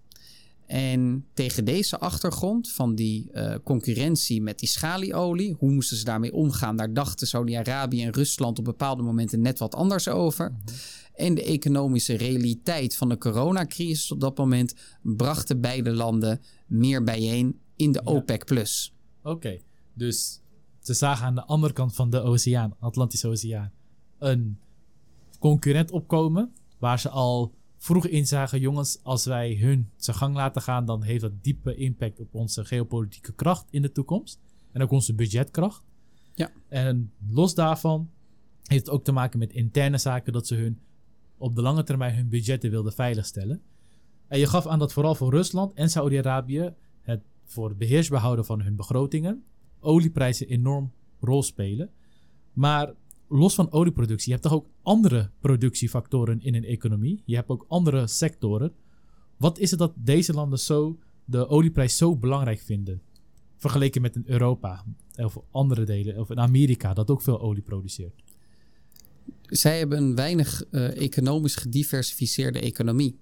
En tegen deze achtergrond van die uh, concurrentie met die schalieolie, hoe moesten ze daarmee omgaan? Daar dachten Saudi-Arabië en Rusland op bepaalde momenten net wat anders over. En de economische realiteit van de coronacrisis op dat moment brachten beide landen meer bijeen in de OPEC. Plus. Oké, dus ze zagen aan de andere kant van de oceaan, Atlantische Oceaan, een concurrent opkomen waar ze al vroeg inzagen, jongens, als wij hun zijn gang laten gaan, dan heeft dat diepe impact op onze geopolitieke kracht in de toekomst. En ook onze budgetkracht. Ja. En los daarvan heeft het ook te maken met interne zaken dat ze hun op de lange termijn hun budgetten wilden veiligstellen. En je gaf aan dat vooral voor Rusland en Saudi-Arabië het voor het beheersbehouden van hun begrotingen olieprijzen enorm rol spelen. Maar los van olieproductie, je hebt toch ook andere productiefactoren in een economie. Je hebt ook andere sectoren. Wat is het dat deze landen zo de olieprijs zo belangrijk vinden? Vergeleken met in Europa of andere delen, of in Amerika, dat ook veel olie produceert. Zij hebben een weinig uh, economisch gediversificeerde economie.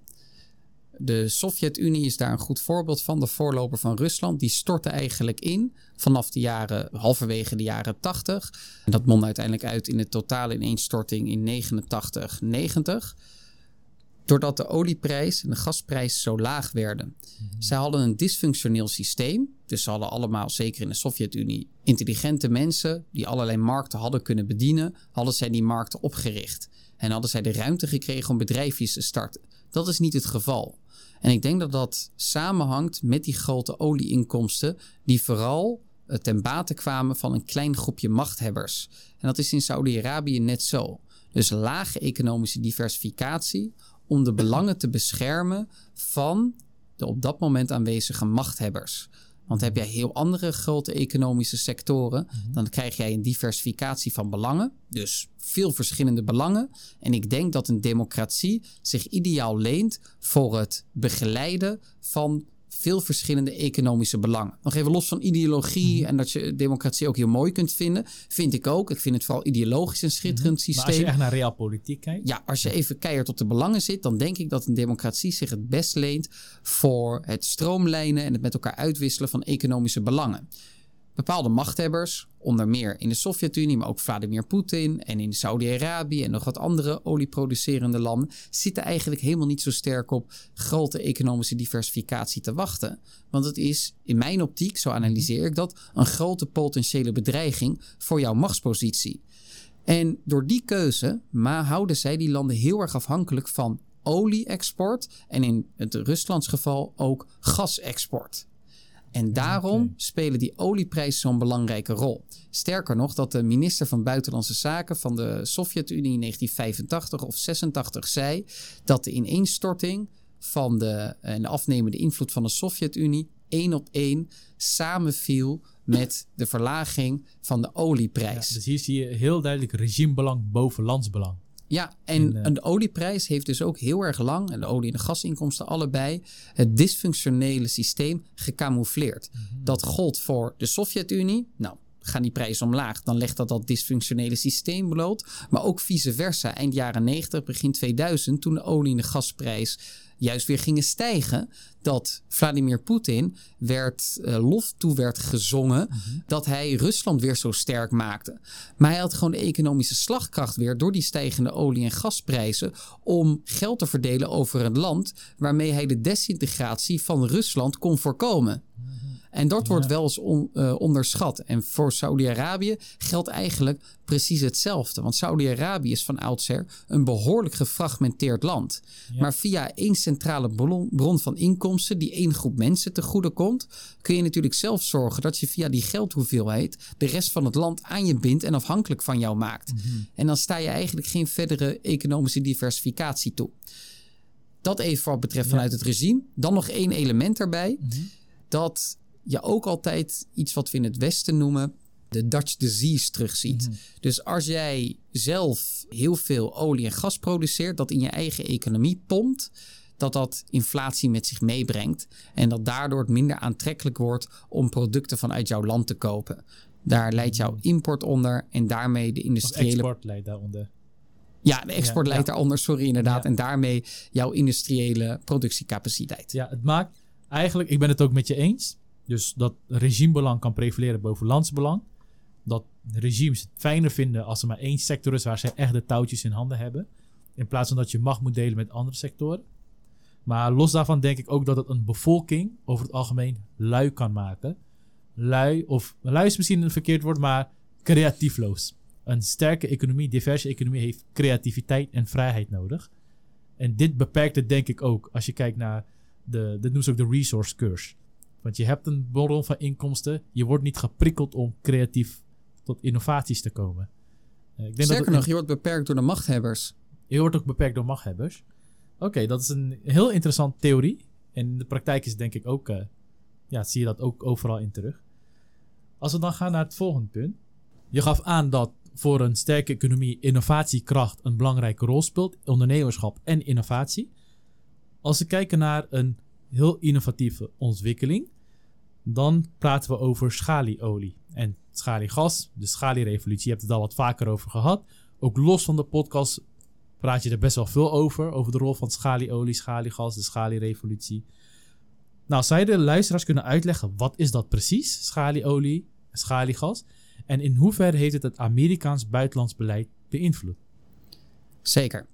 De Sovjet-Unie is daar een goed voorbeeld van. De voorloper van Rusland. Die stortte eigenlijk in vanaf de jaren, halverwege de jaren 80. En dat mondde uiteindelijk uit in de totale ineenstorting in 89, 90. Doordat de olieprijs en de gasprijs zo laag werden. Mm Zij hadden een dysfunctioneel systeem. Dus ze hadden allemaal, zeker in de Sovjet-Unie, intelligente mensen die allerlei markten hadden kunnen bedienen. Hadden zij die markten opgericht. En hadden zij de ruimte gekregen om bedrijfjes te starten. Dat is niet het geval. En ik denk dat dat samenhangt met die grote olieinkomsten, die vooral eh, ten bate kwamen van een klein groepje machthebbers. En dat is in Saudi-Arabië net zo. Dus lage economische diversificatie, om de belangen te beschermen van de op dat moment aanwezige machthebbers. Want heb jij heel andere grote economische sectoren, Mhm. dan krijg jij een diversificatie van belangen. Dus veel verschillende belangen. En ik denk dat een democratie zich ideaal leent voor het begeleiden van veel verschillende economische belangen. Nog even los van ideologie Mhm. en dat je democratie ook heel mooi kunt vinden. Vind ik ook. Ik vind het vooral ideologisch een schitterend Mhm. Maar systeem. als je echt naar realpolitiek kijkt. Ja, als je even keihard op de belangen zit, dan denk ik dat een democratie zich het best leent voor het stroomlijnen en het met elkaar uitwisselen van economische belangen. Bepaalde machthebbers, onder meer in de Sovjet-Unie, maar ook Vladimir Poetin en in Saudi-Arabië en nog wat andere olieproducerende landen, zitten eigenlijk helemaal niet zo sterk op grote economische diversificatie te wachten. Want het is, in mijn optiek, zo analyseer ik dat, een grote potentiële bedreiging voor jouw machtspositie. En door die keuze maar houden zij die landen heel erg afhankelijk van olie-export en in het Ruslands geval ook gasexport. En daarom spelen die olieprijzen zo'n belangrijke rol. Sterker nog, dat de minister van Buitenlandse Zaken van de Sovjet-Unie in 1985 of 86 zei dat de ineenstorting van de, en de afnemende invloed van de Sovjet-Unie één op één samenviel met de verlaging van de Ja, olieprijs. dus hier zie je heel duidelijk regimebelang boven landsbelang. Ja, en, En, de olieprijs heeft dus ook heel erg lang, en de olie- en de gasinkomsten allebei, het dysfunctionele systeem gecamoufleerd. Mhm. Dat gold voor de Sovjet-Unie. Nou, gaan die prijzen omlaag, dan legt dat dat dysfunctionele systeem bloot. Maar ook vice versa, eind jaren 90, begin 2000, toen de olie- en de gasprijs juist weer gingen stijgen, dat Vladimir Poetin werd, eh, lof toe werd gezongen dat hij Rusland weer zo sterk maakte. Maar hij had gewoon de economische slagkracht weer door die stijgende olie- en gasprijzen om geld te verdelen over een land waarmee hij de desintegratie van Rusland kon voorkomen. En dat wordt wel eens on- eh, onderschat. En voor Saudi-Arabië geldt eigenlijk precies hetzelfde. Want Saudi-Arabië is van oudsher een behoorlijk gefragmenteerd land. Maar via één centrale bron, bron van inkomsten die één groep mensen te goede komt, kun je natuurlijk zelf zorgen dat je via die geldhoeveelheid de rest van het land aan je bindt en afhankelijk van jou maakt. En dan sta je eigenlijk geen verdere economische diversificatie toe. Dat even wat betreft vanuit het regime. Dan nog één element erbij. Dat je ook altijd iets wat we in het Westen noemen de Dutch disease terugziet. Dus als jij zelf heel veel olie en gas produceert, dat in je eigen economie pompt, dat dat inflatie met zich meebrengt en dat daardoor het minder aantrekkelijk wordt om producten vanuit jouw land te kopen. Daar leidt jouw import onder en daarmee de Of industriële export leidt daaronder. ja, de export Ja, leidt ja. daaronder, sorry inderdaad. Ja. En daarmee jouw industriële productiecapaciteit. Ja, het maakt eigenlijk, ik ben het ook met je eens. Dus dat regimebelang kan prevaleren boven landsbelang. Dat regimes het fijner vinden als er maar één sector is waar ze echt de touwtjes in handen hebben. In plaats van dat je macht moet delen met andere sectoren. Maar los daarvan denk ik ook dat het een bevolking over het algemeen lui kan maken. Lui, of lui is misschien een verkeerd woord, maar creatiefloos. Een sterke economie, diverse economie heeft creativiteit en vrijheid nodig. En dit beperkt het denk ik ook als je kijkt naar de, dit noemen ze ook de resource curse. Want je hebt een bron van inkomsten, je wordt niet geprikkeld om creatief tot innovaties te komen. Eh, ik denk Sterker dat nog, je wordt beperkt door de machthebbers. je wordt ook beperkt door machthebbers. Oké, dat is een heel interessante theorie. En in de praktijk is denk ik ook, eh, ja, zie je dat ook overal in terug. Als we dan gaan naar het volgende punt. Je gaf aan dat voor een sterke economie innovatiekracht een belangrijke rol speelt, ondernemerschap en innovatie. Als we kijken naar een heel innovatieve ontwikkeling, dan praten we over schalieolie en schaliegas, de schalierevolutie. Je hebt het al wat vaker over gehad. Ook los van de podcast praat je er best wel veel over. Over de rol van schalieolie, schaliegas, de schalierevolutie. Nou, zou je de luisteraars kunnen uitleggen wat is dat precies, schalieolie schaliegas? En in hoeverre heeft het het Amerikaans buitenlands beleid beïnvloed? Zeker.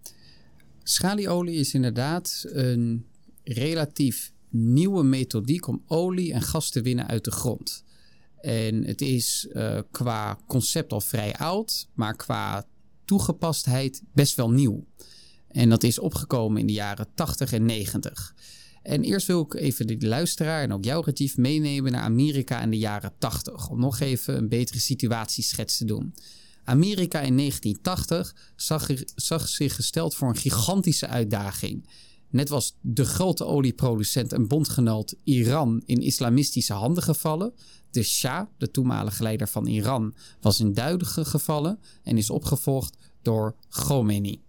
Schalieolie is inderdaad een relatief nieuwe methodiek om olie en gas te winnen uit de grond. En het is eh, qua concept al vrij oud, maar qua toegepastheid best wel nieuw. En dat is opgekomen in de jaren 80 en 90. En eerst wil ik even de luisteraar en ook jou, Retief, meenemen naar Amerika in de jaren 80. Om nog even een betere situatieschets te doen. Amerika in 1980 zag, zag zich gesteld voor een gigantische uitdaging. Net was de grote olieproducent en bondgenoot Iran in islamistische handen gevallen. De Shah, de toenmalige leider van Iran, was in duidige gevallen en is opgevolgd door Khomeini.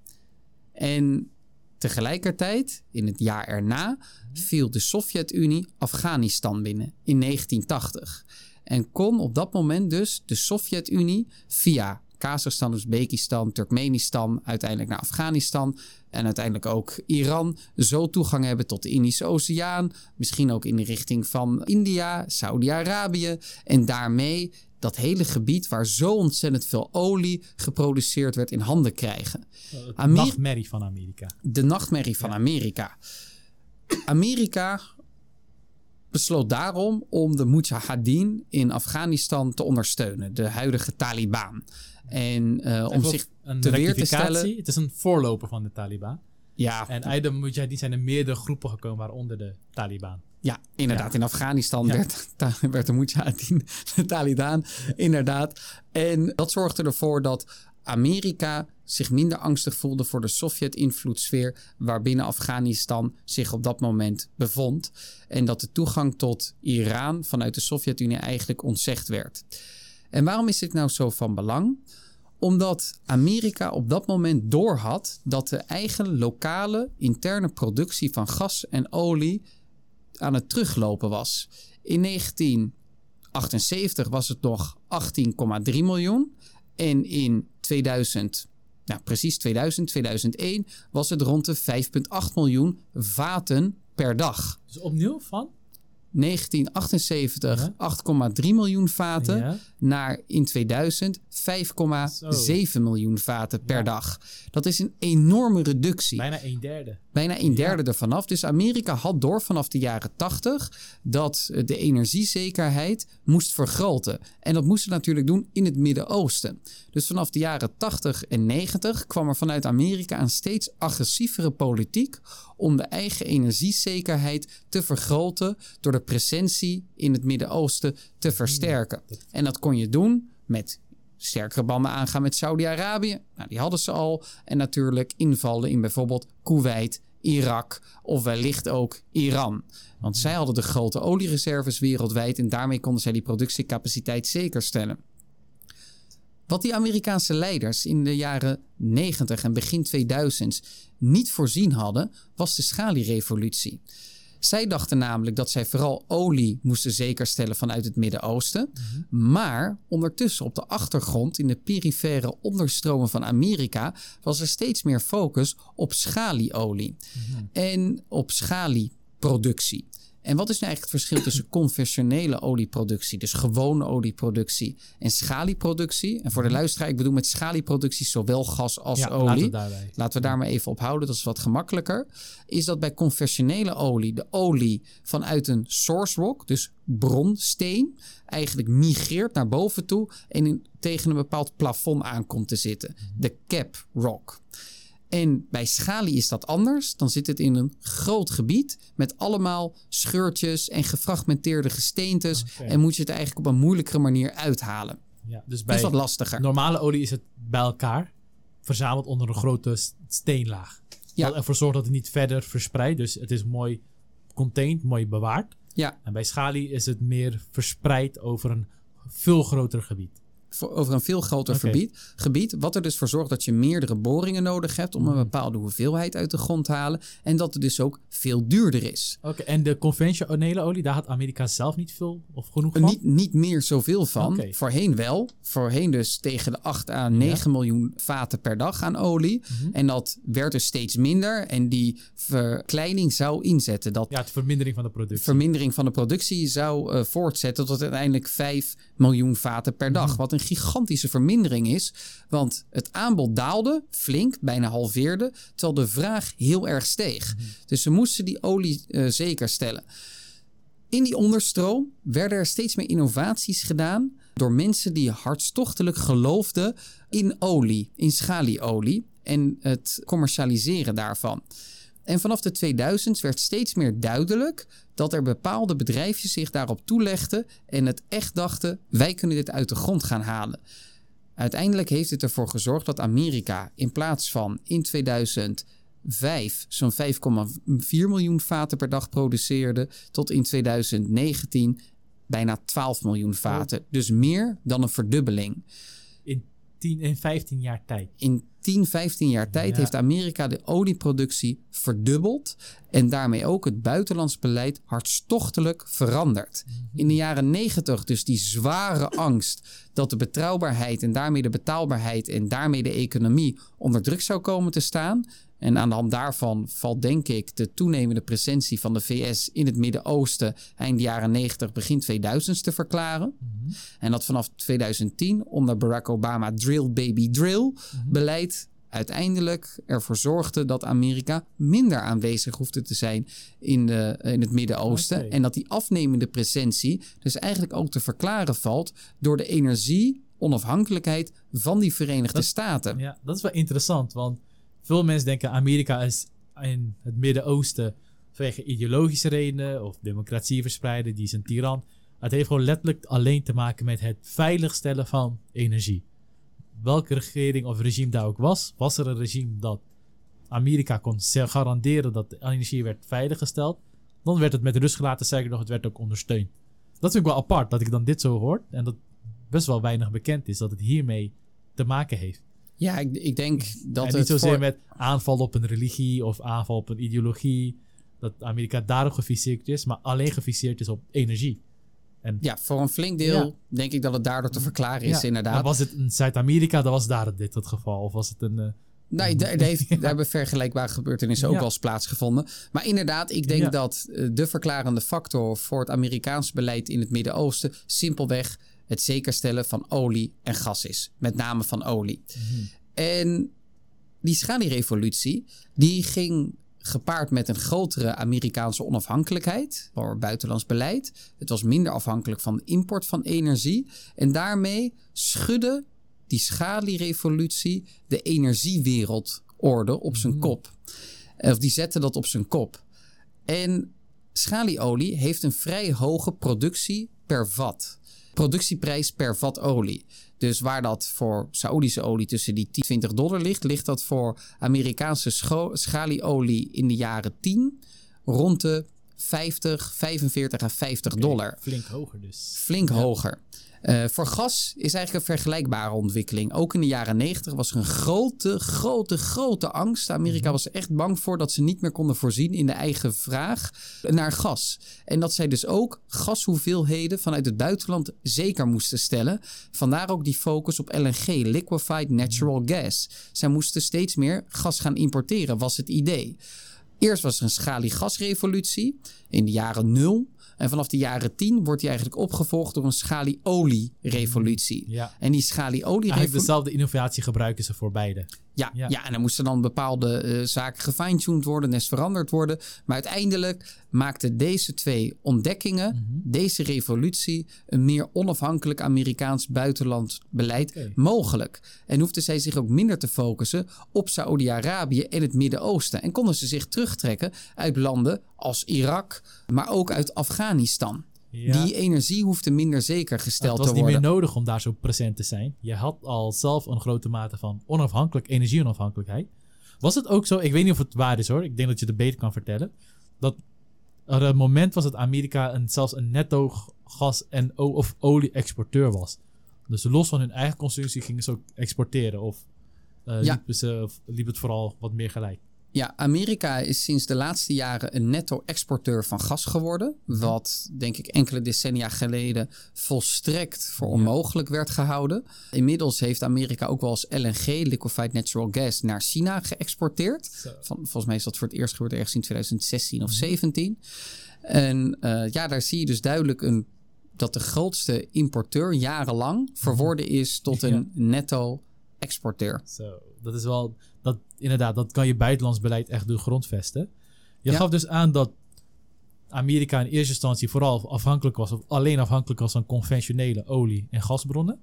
En tegelijkertijd, in het jaar erna, viel de Sovjet-Unie Afghanistan binnen in 1980. En kon op dat moment dus de Sovjet-Unie via Kazachstan, Oezbekistan, Turkmenistan, uiteindelijk naar Afghanistan en uiteindelijk ook Iran zo toegang hebben tot de Indische Oceaan, misschien ook in de richting van India, Saudi-Arabië en daarmee dat hele gebied waar zo ontzettend veel olie geproduceerd werd in handen krijgen. De nachtmerrie van Amerika. De nachtmerrie van Amerika. Amerika besloot daarom om de Mujahideen in Afghanistan te ondersteunen, de huidige Taliban. En uh, om zich te weer te stellen. Het is een voorloper van de Taliban. Ja, En de Mujahideen zijn er meerdere groepen gekomen, waaronder de Taliban. ja inderdaad. Ja. In Afghanistan Ja. werd, ta- werd de Mujahideen de Taliban, inderdaad. En dat zorgde ervoor dat Amerika zich minder angstig voelde voor de Sovjet-invloedssfeer waarbinnen Afghanistan zich op dat moment bevond. En dat de toegang tot Iran vanuit de Sovjet-Unie eigenlijk ontzegd werd. En waarom is dit nou zo van belang? Omdat Amerika op dat moment doorhad dat de eigen lokale interne productie van gas en olie aan het teruglopen was. In 1978 was het nog 18,3 miljoen. En in 2000, nou precies 2000, 2001 was het rond de 5,8 miljoen vaten per dag. Dus opnieuw van? 1978 Ja. 8,3 miljoen vaten Ja. naar in 2000 5,7 miljoen vaten per Ja. dag. Dat is een enorme reductie. Bijna een derde. Bijna een derde ervan af. Dus Amerika had door vanaf de jaren 80 dat eh, de energiezekerheid moest vergroten. En dat moest ze natuurlijk doen in het Midden-Oosten. Dus vanaf de jaren 80 en 90 kwam er vanuit Amerika een steeds agressievere politiek om de eigen energiezekerheid te vergroten door de presentie in het Midden-Oosten te versterken. En dat kon je doen met sterkere banden aangaan met Saudi-Arabië. Nou, die hadden ze al. En natuurlijk invallen in bijvoorbeeld Kuwait, Irak of wellicht ook Iran. Want zij hadden de grote oliereserves wereldwijd en daarmee konden zij die productiecapaciteit zeker stellen. Wat die Amerikaanse leiders in de jaren 90 en begin 2000 niet voorzien hadden, was de schalierevolutie. Zij dachten namelijk dat zij vooral olie moesten zekerstellen vanuit het Midden-Oosten. Maar ondertussen op de achtergrond, in de perifere onderstromen van Amerika, was er steeds meer focus op schalieolie en op schalieproductie. En wat is nu eigenlijk het verschil tussen conventionele olieproductie, dus gewone olieproductie, en schalieproductie? En voor de luisteraar, ik bedoel met schalieproductie zowel gas als ja, olie. laten we daarbij. Laten we daar maar even op houden, dat is wat gemakkelijker. Is dat bij conventionele olie de olie vanuit een source rock, dus bronsteen, eigenlijk migreert naar boven toe en in, tegen een bepaald plafond aankomt te zitten. De cap rock. En bij schalie is dat anders. Dan zit het in een groot gebied met allemaal scheurtjes en gefragmenteerde gesteentes. En moet je het eigenlijk op een moeilijkere manier uithalen. Ja, dus Dat bij is wat lastiger. normale olie is het bij elkaar verzameld onder een grote steenlaag. Ja. Wat ervoor zorgt dat het niet verder verspreidt. Dus het is mooi contained, mooi bewaard. Ja, En bij schalie is het meer verspreid over een veel groter gebied. Over een veel groter gebied, gebied. Wat er dus voor zorgt dat je meerdere boringen nodig hebt om een Mhm. bepaalde hoeveelheid uit de grond te halen. En dat het dus ook veel duurder is. Oké, en de conventionele olie, daar had Amerika zelf niet veel of genoeg van? Niet, niet meer zoveel van. Voorheen wel. Voorheen dus tegen de 8 à 9 miljoen vaten per dag aan olie. Mhm. En dat werd dus steeds minder. En die verkleining zou inzetten. Dat Ja, de vermindering van de productie. vermindering van de productie zou eh, voortzetten tot uiteindelijk 5 miljoen vaten per dag. Mhm. Wat een gigantische vermindering is. Want het aanbod daalde flink, bijna halveerde, terwijl de vraag heel erg steeg. Mhm. Dus ze moesten die olie eh, zeker stellen. In die onderstroom werden er steeds meer innovaties gedaan door mensen die hartstochtelijk geloofden in olie, in schalieolie en het commercialiseren daarvan. En vanaf de 2000s werd steeds meer duidelijk dat er bepaalde bedrijfjes zich daarop toelegden en het echt dachten: wij kunnen dit uit de grond gaan halen. Uiteindelijk heeft het ervoor gezorgd dat Amerika in plaats van in 2005 zo'n 5,4 miljoen vaten per dag produceerde, tot in 2019 bijna 12 miljoen vaten. Dus meer dan een verdubbeling. In 10 en 15 jaar tijd. In 10, 15 jaar tijd Ja. heeft Amerika de olieproductie verdubbeld en daarmee ook het buitenlands beleid hartstochtelijk veranderd. In de jaren 90 dus die zware angst dat de betrouwbaarheid en daarmee de betaalbaarheid en daarmee de economie onder druk zou komen te staan. En aan de hand daarvan valt denk ik de toenemende presentie van de VS in het Midden-Oosten eind jaren 90, begin 2000 te verklaren. En dat vanaf 2010 onder Barack Obama drill baby drill beleid uiteindelijk ervoor zorgde dat Amerika minder aanwezig hoefde te zijn in, de, in het Midden-Oosten. En dat die afnemende presentie dus eigenlijk ook te verklaren valt door de energie onafhankelijkheid van die Verenigde Dat- Staten. Ja, dat is wel interessant, want veel mensen denken Amerika is in het Midden-Oosten vanwege ideologische redenen of democratie verspreiden, die is een tiran. Het heeft gewoon letterlijk alleen te maken met het veiligstellen van energie. Welke regering of regime daar ook was, was er een regime dat Amerika kon garanderen dat de energie werd veiliggesteld, dan werd het met rust gelaten, zeker nog, het werd ook ondersteund. Dat vind ik wel apart, dat ik dan dit zo hoor en dat best wel weinig bekend is, dat het hiermee te maken heeft. Ja, ik, ik denk dat en het niet zozeer voor- met aanval op een religie of aanval op een ideologie. Dat Amerika daarop gefixeerd is, maar alleen gefixeerd is op energie. En Ja, voor een flink deel Ja. denk ik dat het daardoor te verklaren is, ja, inderdaad. maar was het in Zuid-Amerika, dan was daar dit het geval. Of was het een. eh, Nee, daar, daar heeft, daar hebben vergelijkbare gebeurtenissen ook wel eens plaatsgevonden. Maar inderdaad, ik denk dat eh, de verklarende factor voor het Amerikaanse beleid in het Midden-Oosten simpelweg het zekerstellen van olie en gas is. Met name van olie. En die schalierevolutie, die ging gepaard met een grotere Amerikaanse onafhankelijkheid voor buitenlands beleid. Het was minder afhankelijk van de import van energie. En daarmee schudde die schalierevolutie de energiewereldorde op zijn kop. Of die zette dat op zijn kop. En schalieolie heeft een vrij hoge productie per vat. Productieprijs per vat olie. Dus waar dat voor Saoedische olie tussen die 10 20 dollar ligt, ligt dat voor Amerikaanse schalieolie in de jaren 10 rond de 50, 45 à 50 dollar flink hoger dus. flink hoger. Eh, voor gas is eigenlijk een vergelijkbare ontwikkeling. Ook in de jaren 90 was er een grote, grote, grote angst. Amerika was er echt bang voor dat ze niet meer konden voorzien in de eigen vraag naar gas. En dat zij dus ook gashoeveelheden vanuit het buitenland zeker moesten stellen. Vandaar ook die focus op LNG, liquefied natural gas. Zij moesten steeds meer gas gaan importeren, was het idee. Eerst was er een schaliegasrevolutie in de jaren nul. En vanaf de jaren 10 wordt die eigenlijk opgevolgd door een schalieolie-revolutie. Ja. En die schalieolie Eigenlijk dezelfde innovatie gebruiken ze voor beide. Ja, ja. Ja. en dan moesten dan bepaalde eh, zaken gefine-tuned worden, nes veranderd worden. Maar uiteindelijk maakten deze twee ontdekkingen, Mhm. deze revolutie, een meer onafhankelijk Amerikaans buitenland beleid mogelijk. En hoefden zij zich ook minder te focussen op Saoedi-Arabië en het Midden-Oosten. En konden ze zich terugtrekken uit landen als Irak, maar ook uit Afghanistan. Ja. Die energie hoefde minder zeker het gesteld was te niet worden. meer nodig om daar zo present te zijn. Je had al zelf een grote mate van onafhankelijk, energie-onafhankelijkheid. Was het ook zo, ik weet niet of het waar is hoor, ik denk dat je het beter kan vertellen, dat er een moment was dat Amerika een, zelfs een netto gas- en of olie-exporteur was. Dus los van hun eigen consumptie gingen ze ook exporteren of Ja. liepen ze, of liep het vooral wat meer gelijk. Ja, Amerika is sinds de laatste jaren een netto-exporteur van gas geworden. Wat denk ik enkele decennia geleden volstrekt voor onmogelijk werd gehouden. Inmiddels heeft Amerika ook wel eens LNG, liquefied natural gas, naar China geëxporteerd. Van, volgens mij is dat voor het eerst gebeurd ergens in 2016 of 17. En eh, ja, daar zie je dus duidelijk een, dat de grootste importeur jarenlang verworden is tot een netto-exporteur. Zo, dat is wel, dat, inderdaad, dat kan je buitenlands beleid echt doen grondvesten. Je Ja. gaf dus aan dat Amerika in eerste instantie vooral afhankelijk was, of alleen afhankelijk was van conventionele olie- en gasbronnen.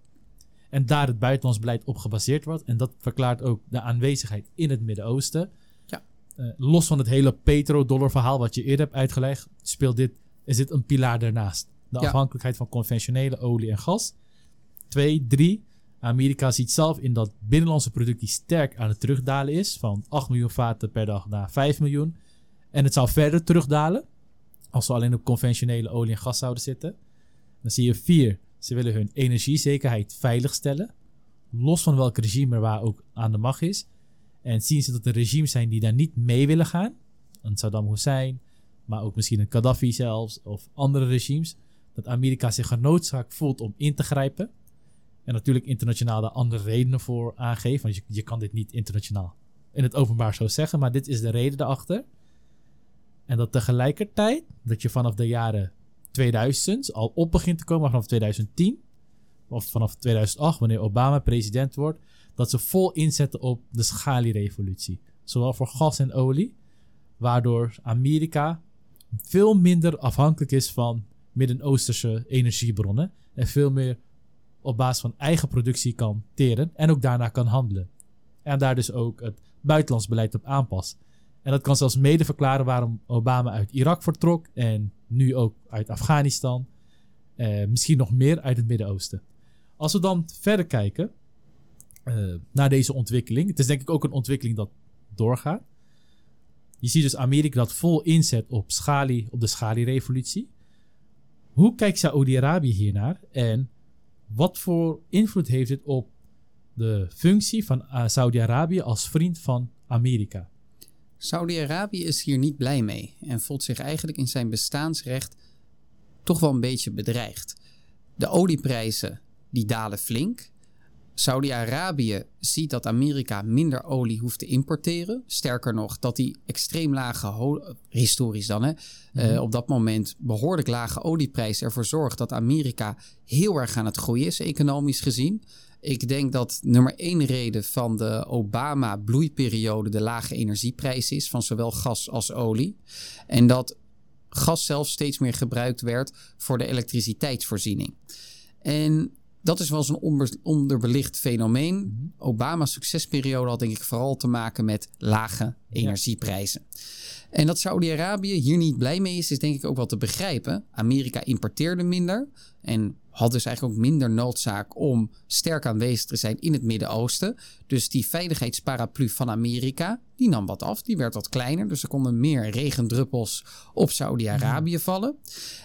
En daar het buitenlands beleid op gebaseerd wordt. En dat verklaart ook de aanwezigheid in het Midden-Oosten. Ja. Eh, los van het hele petrodollar verhaal wat je eerder hebt uitgelegd, speelt dit, is dit een pilaar daarnaast. De Ja. afhankelijkheid van conventionele olie en gas. Twee, drie. Amerika ziet zelf in dat binnenlandse productie sterk aan het terugdalen is. Van 8 miljoen vaten per dag naar 5 miljoen. En het zou verder terugdalen. Als we alleen op conventionele olie en gas zouden zitten. Dan zie je vier. Ze willen hun energiezekerheid veiligstellen. Los van welk regime er waar ook aan de macht is. En zien ze dat er regimes zijn die daar niet mee willen gaan. Een Saddam Hussein, maar ook misschien een Gaddafi zelfs. Of andere regimes. Dat Amerika zich genoodzaakt voelt om in te grijpen. En natuurlijk internationaal daar andere redenen voor aangeven. Want je, je kan dit niet internationaal in het openbaar zo zeggen. Maar dit is de reden daarachter. En dat tegelijkertijd, dat je vanaf de jaren 2000 al op begint te komen, vanaf 2010 of vanaf 2008, wanneer Obama president wordt, dat ze vol inzetten op de schalierevolutie. Zowel voor gas en olie, waardoor Amerika veel minder afhankelijk is van Midden-Oosterse energiebronnen en veel meer op basis van eigen productie kan teren en ook daarna kan handelen. En daar dus ook het buitenlands beleid op aanpast. En dat kan zelfs mede verklaren waarom Obama uit Irak vertrok en nu ook uit Afghanistan. Eh, misschien nog meer uit het Midden-Oosten. Als we dan verder kijken uh, naar deze ontwikkeling. Het is denk ik ook een ontwikkeling dat doorgaat. Je ziet dus Amerika dat vol inzet op, schalie, op de schalierevolutie. Hoe kijkt Saoedi-Arabië hiernaar? En wat voor invloed heeft dit op de functie van uh, Saudi-Arabië als vriend van Amerika? Saudi-Arabië is hier niet blij mee en voelt zich eigenlijk in zijn bestaansrecht toch wel een beetje bedreigd. De olieprijzen die dalen flink. Saudi-Arabië ziet dat Amerika minder olie hoeft te importeren. Sterker nog, dat die extreem lage, historisch dan, hè, mm op dat moment behoorlijk lage olieprijs ervoor zorgt dat Amerika heel erg aan het groeien is, economisch gezien. Ik denk dat nummer één reden van de Obama-bloeiperiode de lage energieprijs is van zowel gas als olie. En dat gas zelf steeds meer gebruikt werd voor de elektriciteitsvoorziening. En dat is wel eens een onderbelicht fenomeen. Mhm. Obama's succesperiode had denk ik vooral te maken met lage energieprijzen. En dat Saudi-Arabië hier niet blij mee is, is denk ik ook wel te begrijpen. Amerika importeerde minder en had dus eigenlijk ook minder noodzaak om sterk aanwezig te zijn in het Midden-Oosten. Dus die veiligheidsparaplu van Amerika, die nam wat af. Die werd wat kleiner, dus er konden meer regendruppels op Saudi-Arabië mhm. vallen.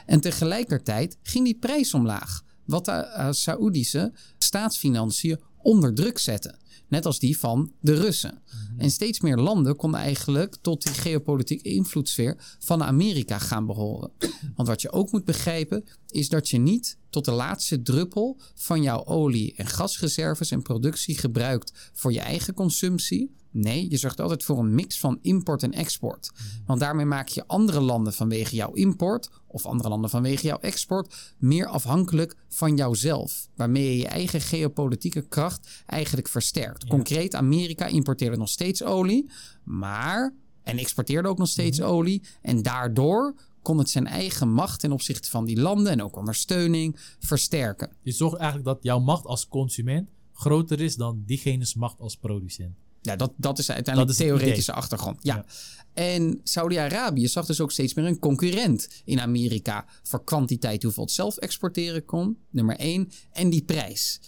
En tegelijkertijd ging die prijs omlaag wat de uh, Saoedische staatsfinanciën onder druk zetten. Net als die van de Russen. Mhm. En steeds meer landen konden eigenlijk tot die geopolitieke invloedssfeer van Amerika gaan behoren. Want wat je ook moet begrijpen, is dat je niet tot de laatste druppel van jouw olie- en gasreserves en productie gebruikt voor je eigen consumptie. Nee, je zorgt altijd voor een mix van import en export. Mhm. Want daarmee maak je andere landen vanwege jouw import of andere landen vanwege jouw export meer afhankelijk van jouzelf. Waarmee je je eigen geopolitieke kracht eigenlijk versterkt. Concreet, Amerika importeerde nog steeds olie, maar en exporteerde ook nog steeds mhm. olie. En daardoor kon het zijn eigen macht ten opzichte van die landen en ook ondersteuning versterken. Je zorgt eigenlijk dat jouw macht als consument groter is dan diegene's macht als producent. Ja, dat, dat is uiteindelijk de theoretische achtergrond. Ja. En Saudi-Arabië zag dus ook steeds meer een concurrent in Amerika voor kwantiteit hoeveel het zelf exporteren kon, nummer één, en die prijs.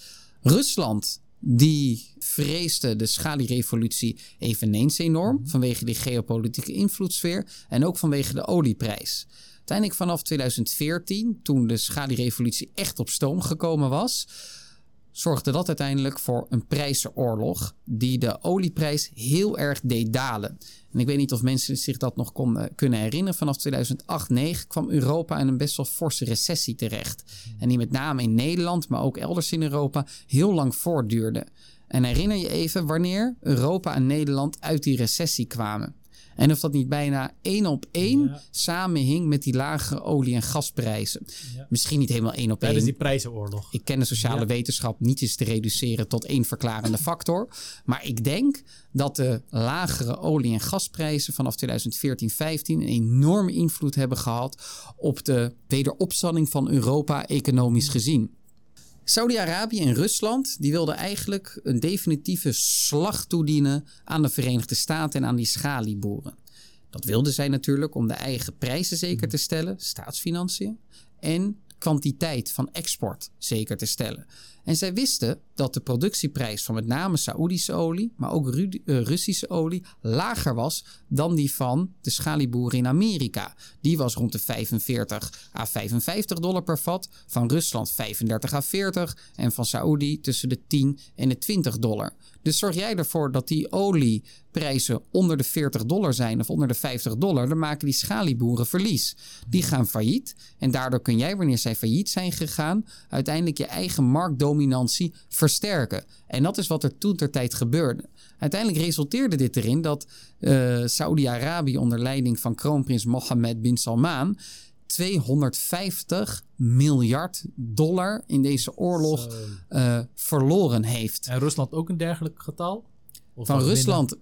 Rusland die vreesde de schalierevolutie eveneens enorm mhm. vanwege die geopolitieke invloedssfeer en ook vanwege de olieprijs. Uiteindelijk vanaf 2014, toen de schalierevolutie echt op stoom gekomen was, zorgde dat uiteindelijk voor een prijzenoorlog die de olieprijs heel erg deed dalen. En ik weet niet of mensen zich dat nog kon, uh, kunnen herinneren. Vanaf 2008-2009 kwam Europa in een best wel forse recessie terecht. En die met name in Nederland, maar ook elders in Europa, heel lang voortduurde. En herinner je even wanneer Europa en Nederland uit die recessie kwamen. En of dat niet bijna één op één samenhing met die lage olie- en gasprijzen. Misschien niet helemaal één op één. Dat is die prijzenoorlog. Ik ken de sociale wetenschap niet eens te reduceren tot één verklarende factor. Maar ik denk dat de lagere olie- en gasprijzen vanaf 2014-15 een enorme invloed hebben gehad op de wederopstanding van Europa economisch gezien. Saudi-Arabië en Rusland die wilden eigenlijk een definitieve slag toedienen aan de Verenigde Staten en aan die schalieboeren. Dat wilden zij natuurlijk om de eigen prijzen zeker te stellen, staatsfinanciën, en kwantiteit van export zeker te stellen. En zij wisten dat de productieprijs van met name Saoedische olie, maar ook uh, Russische olie, lager was dan die van de schalieboeren in Amerika. Die was rond de 45 à 55 dollar per vat, van Rusland 35 à 40 en van Saoedi tussen de 10 en de 20 dollar. Dus zorg jij ervoor dat die olieprijzen onder de 40 dollar zijn of onder de 50 dollar, dan maken die schalieboeren verlies. Die gaan failliet en daardoor kun jij, wanneer zij failliet zijn gegaan, uiteindelijk je eigen marktdominantie versterken. En dat is wat er toen ter tijd gebeurde. Uiteindelijk resulteerde dit erin dat uh, Saudi-Arabië onder leiding van kroonprins Mohammed bin Salman 250 miljard dollar in deze oorlog uh, verloren heeft. En Rusland ook een dergelijk getal? Of van Rusland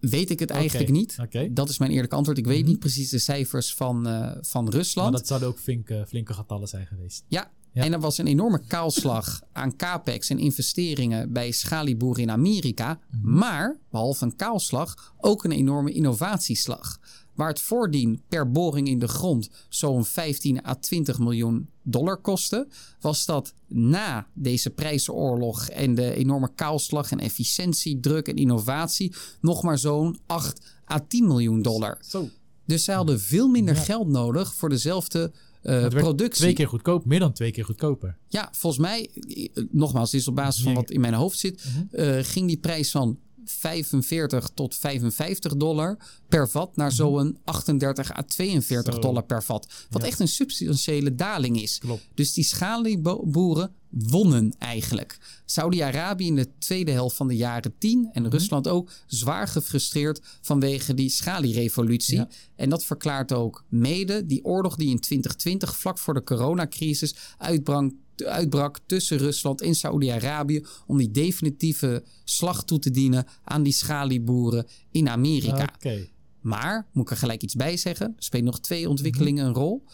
weet ik het okay. eigenlijk niet. Okay. Dat is mijn eerlijke antwoord. Ik weet mm -hmm. niet precies de cijfers van, uh, van Rusland. Maar dat zouden ook flinke, flinke getallen zijn geweest. Ja, ja. En er was een enorme kaalslag aan capex en investeringen bij schalieboeren in Amerika. Mm. Maar, behalve een kaalslag, ook een enorme innovatieslag. Waar het voordien per boring in de grond zo'n 15 à 20 miljoen dollar kostte, was dat na deze prijzenoorlog en de enorme kaalslag en efficiëntiedruk en innovatie nog maar zo'n 8 à 10 miljoen dollar. Zo. Dus zij hadden veel minder ja. geld nodig voor dezelfde uh, productie. Twee keer goedkoop, meer dan twee keer goedkoper. Ja, volgens mij, nogmaals, dit is op basis van wat in mijn hoofd zit, -huh. uh, ging die prijs van 45 tot 55 dollar per vat naar zo'n 38 à 42 Zo. dollar per vat. Wat ja. echt een substantiële daling is. Klopt. Dus die schalieboeren wonnen eigenlijk. Saudi-Arabië in de tweede helft van de jaren 10 en Rusland ook zwaar gefrustreerd vanwege die schalierevolutie. Ja. En dat verklaart ook mede die oorlog die in 2020 vlak voor de coronacrisis uitbrak uitbrak tussen Rusland en Saoedi-Arabië om die definitieve slag toe te dienen aan die schalieboeren in Amerika. Okay. Maar, moet ik er gelijk iets bij zeggen, er spelen nog twee ontwikkelingen een rol.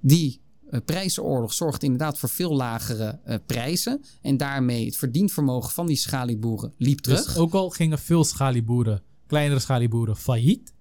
Die prijzenoorlog zorgt inderdaad voor veel lagere uh, prijzen en daarmee het verdienvermogen van die schalieboeren liep terug. Dus ook al gingen veel schalieboeren, kleinere schalieboeren, failliet,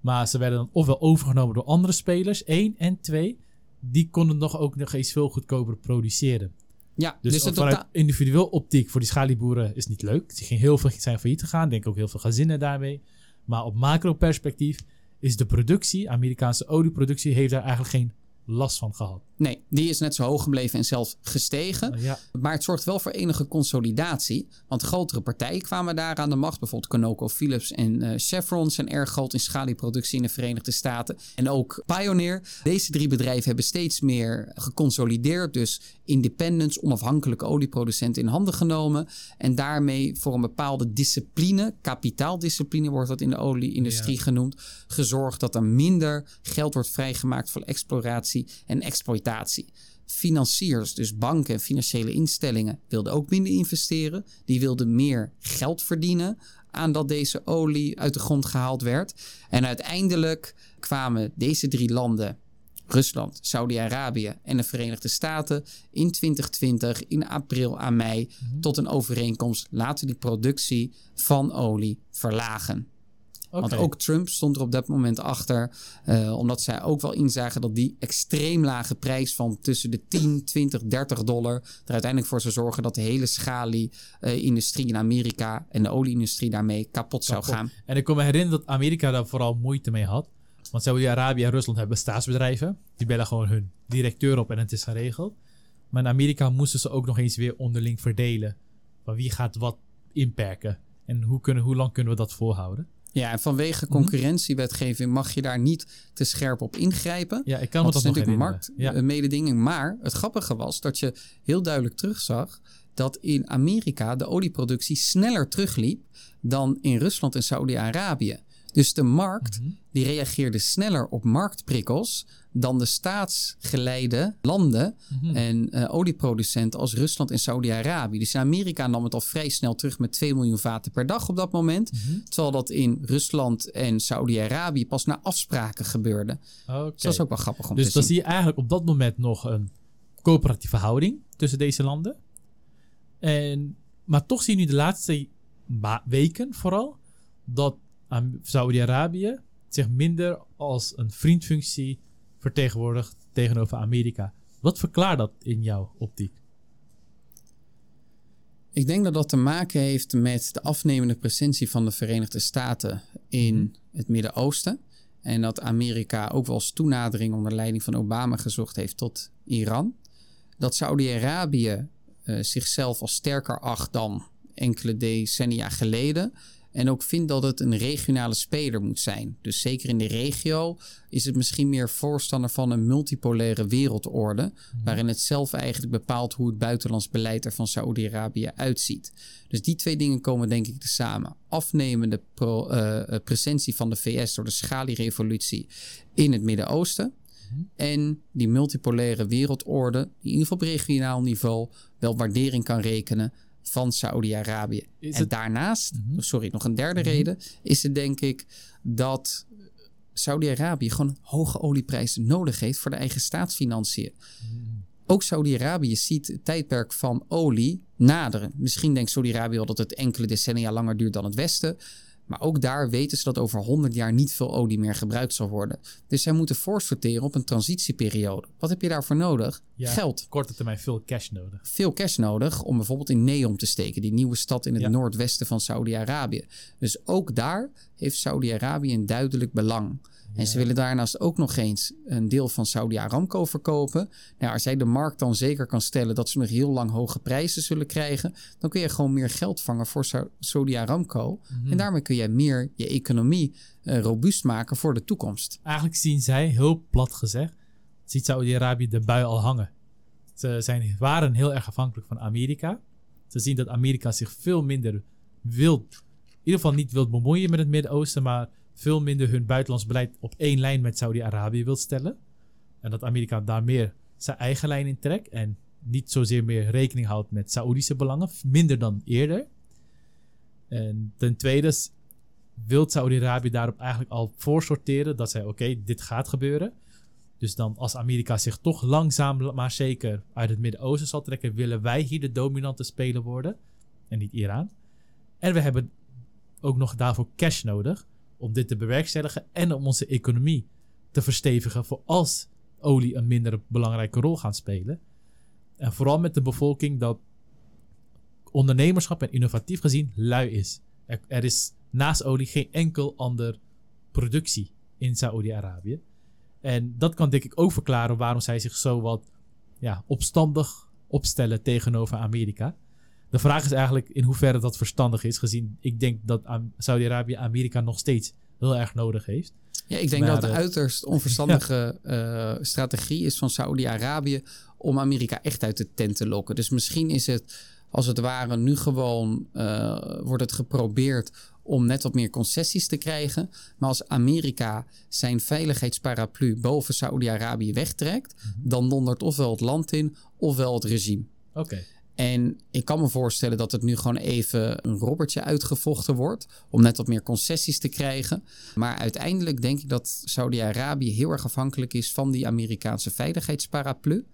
maar ze werden dan ofwel overgenomen door andere spelers, één en twee die konden nog ook nog eens veel goedkoper produceren. Ja, dus, dus vanuit individueel optiek voor die schalieboeren is niet leuk. Ze gingen heel veel zijn failliet gegaan. Denk ook heel veel gezinnen daarmee. Maar op macro-perspectief is de productie, Amerikaanse olieproductie, heeft daar eigenlijk geen last van gehad. Nee, die is net zo hoog gebleven en zelfs gestegen. Ja. Maar het zorgt wel voor enige consolidatie. Want grotere partijen kwamen daar aan de macht. Bijvoorbeeld Conoco, Philips en uh, Chevron zijn erg groot in schalieproductie in de Verenigde Staten. En ook Pioneer. Deze drie bedrijven hebben steeds meer geconsolideerd. Dus independents, onafhankelijke olieproducenten in handen genomen. En daarmee voor een bepaalde discipline, kapitaaldiscipline wordt dat in de olieindustrie ja. genoemd, gezorgd dat er minder geld wordt vrijgemaakt voor exploratie en exploitatie Financiers, dus banken en financiële instellingen, wilden ook minder investeren. Die wilden meer geld verdienen aan dat deze olie uit de grond gehaald werd. En uiteindelijk kwamen deze drie landen Rusland, Saudi-Arabië en de Verenigde Staten in 2020 in april aan mei mm-hmm. tot een overeenkomst laten die productie van olie verlagen. Okay. Want ook Trump stond er op dat moment achter. Uh, omdat zij ook wel inzagen dat die extreem lage prijs van tussen de 10, 20, 30 dollar. er uiteindelijk voor zou zorgen dat de hele schalie-industrie uh, in Amerika en de olieindustrie daarmee kapot, kapot, zou gaan. En ik kan me herinneren dat Amerika daar vooral moeite mee had. Want Saudi-Arabië en Rusland hebben staatsbedrijven. Die bellen gewoon hun directeur op en het is geregeld. Maar in Amerika moesten ze ook nog eens weer onderling verdelen. Van wie gaat wat inperken? En hoe, kunnen, hoe lang kunnen we dat volhouden? Ja, en vanwege concurrentiewetgeving mag je daar niet te scherp op ingrijpen. Ja, ik kan me dat is natuurlijk marktmededinging. Ja. Maar het grappige was dat je heel duidelijk terugzag dat in Amerika de olieproduktie sneller terugliep dan in Rusland en Saudi-Arabië. Dus de markt mm -hmm. die reageerde sneller op marktprikkels dan de staatsgeleide landen mm -hmm. en uh, olieproducenten als Rusland en Saudi-Arabië. Dus in Amerika nam het al vrij snel terug met 2 miljoen vaten per dag op dat moment. Mm -hmm. Terwijl dat in Rusland en Saudi-Arabië pas na afspraken gebeurde. Okay. Dus dat is ook wel grappig om dus te zien. Dus dan zie je eigenlijk op dat moment nog een coöperatieve houding tussen deze landen. En, maar toch zie je nu de laatste weken vooral dat Saudi-Arabië zich minder als een vriendfunctie vertegenwoordigt tegenover Amerika. Wat verklaart dat in jouw optiek? Ik denk dat dat te maken heeft met de afnemende presentie van de Verenigde Staten in Mhm. het Midden-Oosten. En dat Amerika ook wel eens toenadering onder leiding van Obama gezocht heeft tot Iran. Dat Saudi-Arabië eh, zichzelf als sterker acht dan enkele decennia geleden. En ook vindt dat het een regionale speler moet zijn. Dus zeker in de regio is het misschien meer voorstander van een multipolaire wereldorde. Waarin het zelf eigenlijk bepaalt hoe het buitenlands beleid er van Saoedi-Arabië uitziet. Dus die twee dingen komen denk ik te samen. Afnemende pro- eh, eh, presentie van de VS door de schalierevolutie in het Midden-Oosten. En die multipolaire wereldorde, die in ieder geval op regionaal niveau wel waardering kan rekenen van Saoedi-Arabië. Is En het- daarnaast, Mhm. sorry, nog een derde reden, is het denk ik dat Saudi-Arabië gewoon hoge olieprijzen nodig heeft voor de eigen staatsfinanciën. Ook Saudi-Arabië ziet het tijdperk van olie naderen. Misschien denkt Saudi-Arabië wel dat het enkele decennia langer duurt dan het Westen. Maar ook daar weten ze dat over 100 jaar niet veel olie meer gebruikt zal worden. Dus zij moeten voorsorteren op een transitieperiode. Wat heb je daarvoor nodig? Ja. Geld. Korte termijn veel cash nodig. Veel cash nodig om bijvoorbeeld in Neom te steken, die nieuwe stad in het Ja. noordwesten van Saudi-Arabië. Dus ook daar heeft Saudi-Arabië een duidelijk belang. En ze willen daarnaast ook nog eens een deel van Saudi Aramco verkopen. Nou, als jij de markt dan zeker kan stellen dat ze nog heel lang hoge prijzen zullen krijgen, dan kun je gewoon meer geld vangen voor Sa- Saudi Aramco. Mhm. En daarmee kun je meer je economie eh, robuust maken voor de toekomst. Eigenlijk zien zij, heel plat gezegd, ziet Saudi-Arabië de bui al hangen. Ze zijn, waren heel erg afhankelijk van Amerika. Ze zien dat Amerika zich veel minder wil, in ieder geval niet wil bemoeien met het Midden-Oosten, maar veel minder hun buitenlands beleid op één lijn met Saudi-Arabië wil stellen. En dat Amerika daar meer zijn eigen lijn in trekt en niet zozeer meer rekening houdt met Saoedische belangen, minder dan eerder. En ten tweede wil Saudi-Arabië daarop eigenlijk al voorsorteren dat zij, oké, dit gaat gebeuren. Dus dan als Amerika zich toch langzaam maar zeker uit het Midden-Oosten zal trekken, willen wij hier de dominante speler worden en niet Iran. En we hebben ook nog daarvoor cash nodig om dit te bewerkstelligen en om onze economie te verstevigen voor als olie een minder belangrijke rol gaat spelen. En vooral met de bevolking dat ondernemerschap en innovatief gezien lui is. Er, er is naast olie geen enkel ander productie in Saoedi-Arabië. En dat kan denk ik ook verklaren waarom zij zich zo wat ja, opstandig opstellen tegenover Amerika. De vraag is eigenlijk in hoeverre dat verstandig is, gezien ik denk dat Saudi-Arabië Amerika nog steeds heel erg nodig heeft. Ja, ik denk Maar, dat het een uiterst onverstandige eh, strategie is van Saudi-Arabië om Amerika echt uit de tent te lokken. Dus misschien is het als het ware nu gewoon eh, wordt het geprobeerd om net wat meer concessies te krijgen. Maar als Amerika zijn veiligheidsparaplu boven Saudi-Arabië wegtrekt, dan dondert ofwel het land in ofwel het regime. Oké. En ik kan me voorstellen dat het nu gewoon even een robbertje uitgevochten wordt. Om net wat meer concessies te krijgen. Maar uiteindelijk denk ik dat Saudi-Arabië heel erg afhankelijk is van die Amerikaanse veiligheidsparaplu.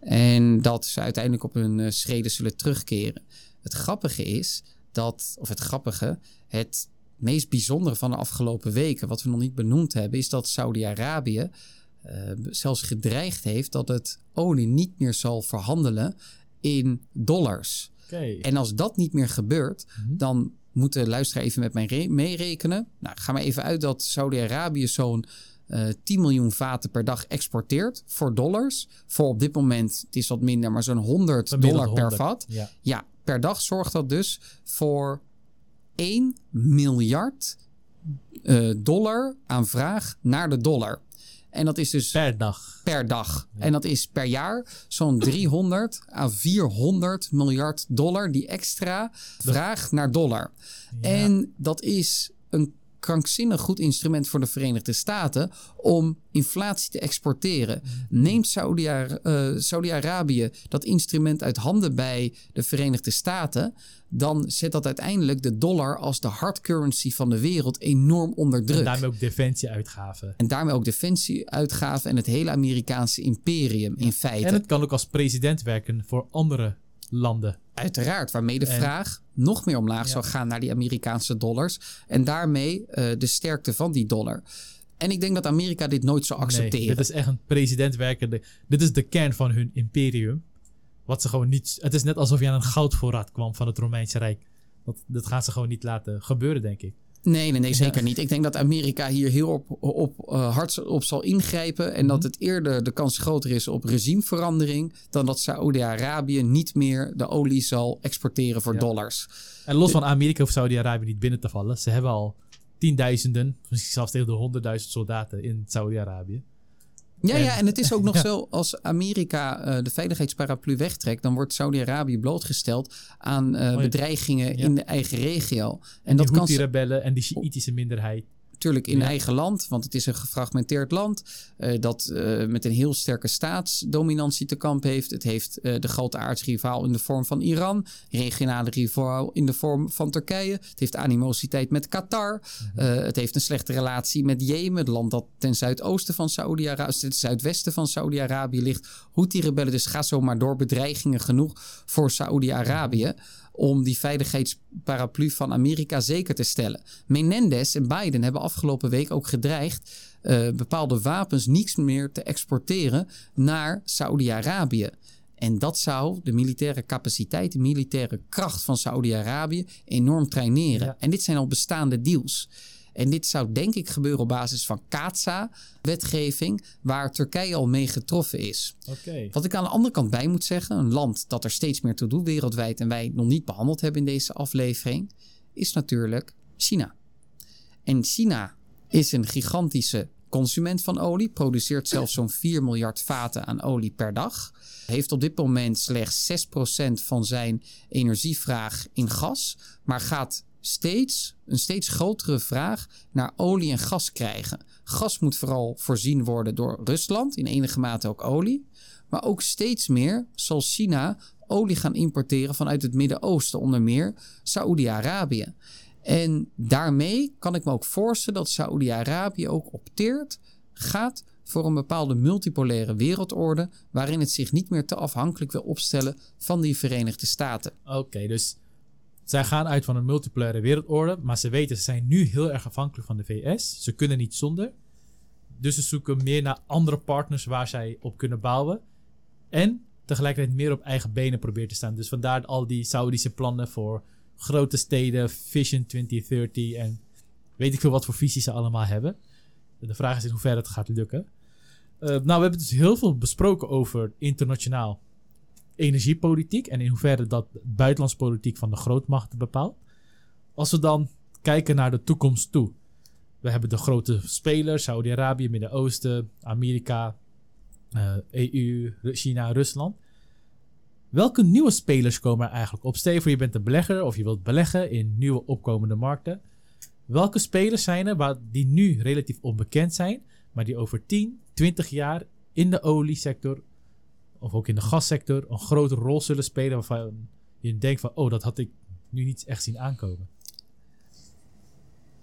En dat ze uiteindelijk op hun eh, schreden zullen terugkeren. Het grappige is dat, of het grappige, het meest bijzondere van de afgelopen weken, wat we nog niet benoemd hebben, is dat Saudi-Arabië eh, zelfs gedreigd heeft dat het olie niet meer zal verhandelen in dollars. En als dat niet meer gebeurt, Mhm. dan moet de luisteraar even met mij re- meerekenen. Nou, ga maar even uit dat Saudi-Arabië zo'n eh 10 miljoen vaten per dag exporteert voor dollars. Voor op dit moment, het is wat minder, maar zo'n 100 Gemiddeld dollar per 100. vat. Ja. Ja, per dag zorgt dat dus voor 1 miljard eh, dollar aan vraag naar de dollar. En dat is dus Per dag. per dag. En dat is per jaar zo'n 300 à 400 miljard dollar die extra vraagt naar dollar. En dat is een krankzinnig goed instrument voor de Verenigde Staten om inflatie te exporteren. Neemt eh, Saudi-Arabië dat instrument uit handen bij de Verenigde Staten, dan zet dat uiteindelijk de dollar als de hard currency van de wereld enorm onder druk. En daarmee ook defensieuitgaven. En daarmee ook defensieuitgaven en het hele Amerikaanse imperium in feite. En het kan ook als president werken voor andere landen. Uiteraard, waarmee de En- vraag nog meer omlaag Ja. zal gaan naar die Amerikaanse dollars. En daarmee eh, de sterkte van die dollar. En ik denk dat Amerika dit nooit zal accepteren. Nee, dit is echt een president werkende. Dit is de kern van hun imperium. Wat Wat ze gewoon niet. Het is net alsof je aan een goudvoorraad kwam van het Romeinse Rijk. Dat, dat gaan ze gewoon niet laten gebeuren, denk ik. Nee, nee, nee, zeker niet. Ik denk dat Amerika hier heel op, op, uh, hard op zal ingrijpen. En dat Mhm. het eerder de kans groter is op regimeverandering. dan dat Saoedi-Arabië niet meer de olie zal exporteren voor Ja. dollars. En los van Amerika hoeft Saudi-Arabië niet binnen te vallen. Ze hebben al tienduizenden, misschien zelfs tegen de honderdduizend soldaten in Saudi-Arabië. Ja, En- ja, en het is ook nog Ja. zo, als Amerika eh, de veiligheidsparaplu wegtrekt, dan wordt Saudi-Arabië blootgesteld aan eh, bedreigingen Ja. in de eigen regio. En, En dat die kan Houthi-rebellen en die Shiïtische minderheid. Natuurlijk in Ja. eigen land, want het is een gefragmenteerd land eh, dat eh, met een heel sterke staatsdominantie te kamp heeft. Het heeft eh, de grote aardsrivaal in de vorm van Iran, regionale rivaal in de vorm van Turkije. Het heeft animositeit met Qatar. Eh, het heeft een slechte relatie met Jemen, het land dat ten zuidoosten van Saudi-Arabië, ten zuidwesten van Saudi-Arabië ligt. Houthi-rebellen, dus ga zo maar door bedreigingen genoeg voor Saudi-Arabië om die veiligheidsparaplu van Amerika zeker te stellen. Menendez en Biden hebben afgelopen week ook gedreigd eh, bepaalde wapens niets meer te exporteren naar Saudi-Arabië. En dat zou de militaire capaciteit, de militaire kracht van Saudi-Arabië enorm traineren. Ja. En dit zijn al bestaande deals. En dit zou denk ik gebeuren op basis van CATSA-wetgeving, waar Turkije al mee getroffen is. Wat ik aan de andere kant bij moet zeggen, een land dat er steeds meer toe doet wereldwijd en wij nog niet behandeld hebben in deze aflevering, is natuurlijk China. En China is een gigantische consument van olie, produceert zelfs zo'n 4 miljard vaten aan olie per dag. Heeft op dit moment slechts 6% van zijn energievraag in gas, maar gaat steeds een steeds grotere vraag naar olie en gas krijgen. Gas moet vooral voorzien worden door Rusland, in enige mate ook olie. Maar ook steeds meer zal China olie gaan importeren vanuit het Midden-Oosten, onder meer Saoedi-Arabië. En daarmee kan ik me ook voorstellen dat Saoedi-Arabië ook opteert, gaat voor een bepaalde multipolaire wereldorde, waarin het zich niet meer te afhankelijk wil opstellen van die Verenigde Staten. Oké, dus zij gaan uit van een multipolaire wereldorde, maar ze weten ze zijn nu heel erg afhankelijk van de VS. Ze kunnen niet zonder. Dus ze zoeken meer naar andere partners waar zij op kunnen bouwen. En tegelijkertijd meer op eigen benen proberen te staan. Dus vandaar al die Saudische plannen voor grote steden, Vision 2030 en weet ik veel wat voor visies ze allemaal hebben. De vraag is in hoeverre het gaat lukken. Eh, nou, we hebben dus heel veel besproken over internationaal energiepolitiek en in hoeverre dat buitenlandspolitiek van de grootmachten bepaalt. Als we dan kijken naar de toekomst toe. We hebben de grote spelers, Saudi-Arabië, Midden-Oosten, Amerika, eh, EU, Ru- China, Rusland. Welke nieuwe spelers komen er eigenlijk op? Stel voor je bent een belegger of je wilt beleggen in nieuwe opkomende markten. Welke spelers zijn er waar die nu relatief onbekend zijn, maar die over 10, 20 jaar in de oliesector of ook in de gassector een grote rol zullen spelen waarvan je denkt van, oh, dat had ik nu niet echt zien aankomen.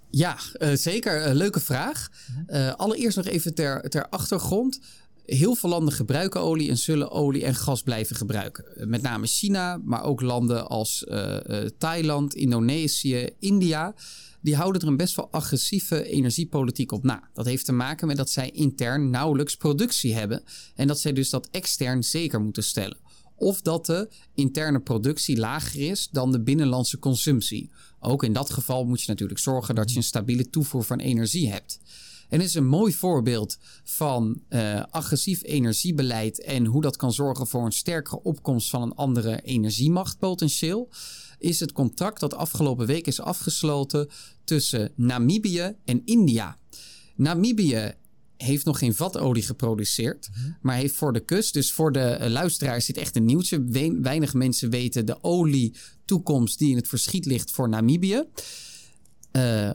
Ja, eh, zeker. Eh, leuke vraag. Eh, allereerst nog even ter, ter achtergrond. Heel veel landen gebruiken olie en zullen olie en gas blijven gebruiken. Met name China, maar ook landen als Thailand, Indonesië, India. Die houden er een best wel agressieve energiepolitiek op na. Dat heeft te maken met dat zij intern nauwelijks productie hebben. En dat zij dus dat extern zeker moeten stellen. Of dat de interne productie lager is dan de binnenlandse consumptie. Ook in dat geval moet je natuurlijk zorgen dat je een stabiele toevoer van energie hebt. En is een mooi voorbeeld van eh, agressief energiebeleid en hoe dat kan zorgen voor een sterkere opkomst van een andere energiemacht potentieel. Is het contract dat afgelopen week is afgesloten tussen Namibië en India. Namibië heeft nog geen vatolie geproduceerd, maar heeft voor de kust, dus voor de eh, luisteraars, zit echt een nieuwtje. We- weinig mensen weten de olietoekomst die in het verschiet ligt voor Namibië. Eh,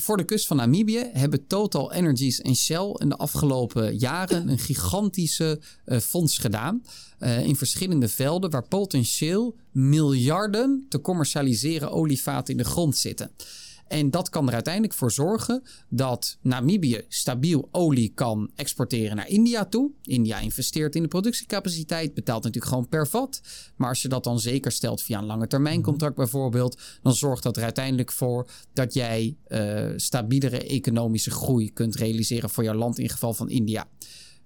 voor de kust van Namibië hebben Total Energies en Shell in de afgelopen jaren een gigantische eh, fonds gedaan. eh, in verschillende velden waar potentieel miljarden te commercialiseren olievaten in de grond zitten. En dat kan er uiteindelijk voor zorgen dat Namibië stabiel olie kan exporteren naar India toe. India investeert in de productiecapaciteit, betaalt natuurlijk gewoon per vat. Maar als je dat dan zeker stelt via een lange termijn contract bijvoorbeeld, dan zorgt dat er uiteindelijk voor dat jij eh, stabielere economische groei kunt realiseren voor jouw land in geval van India.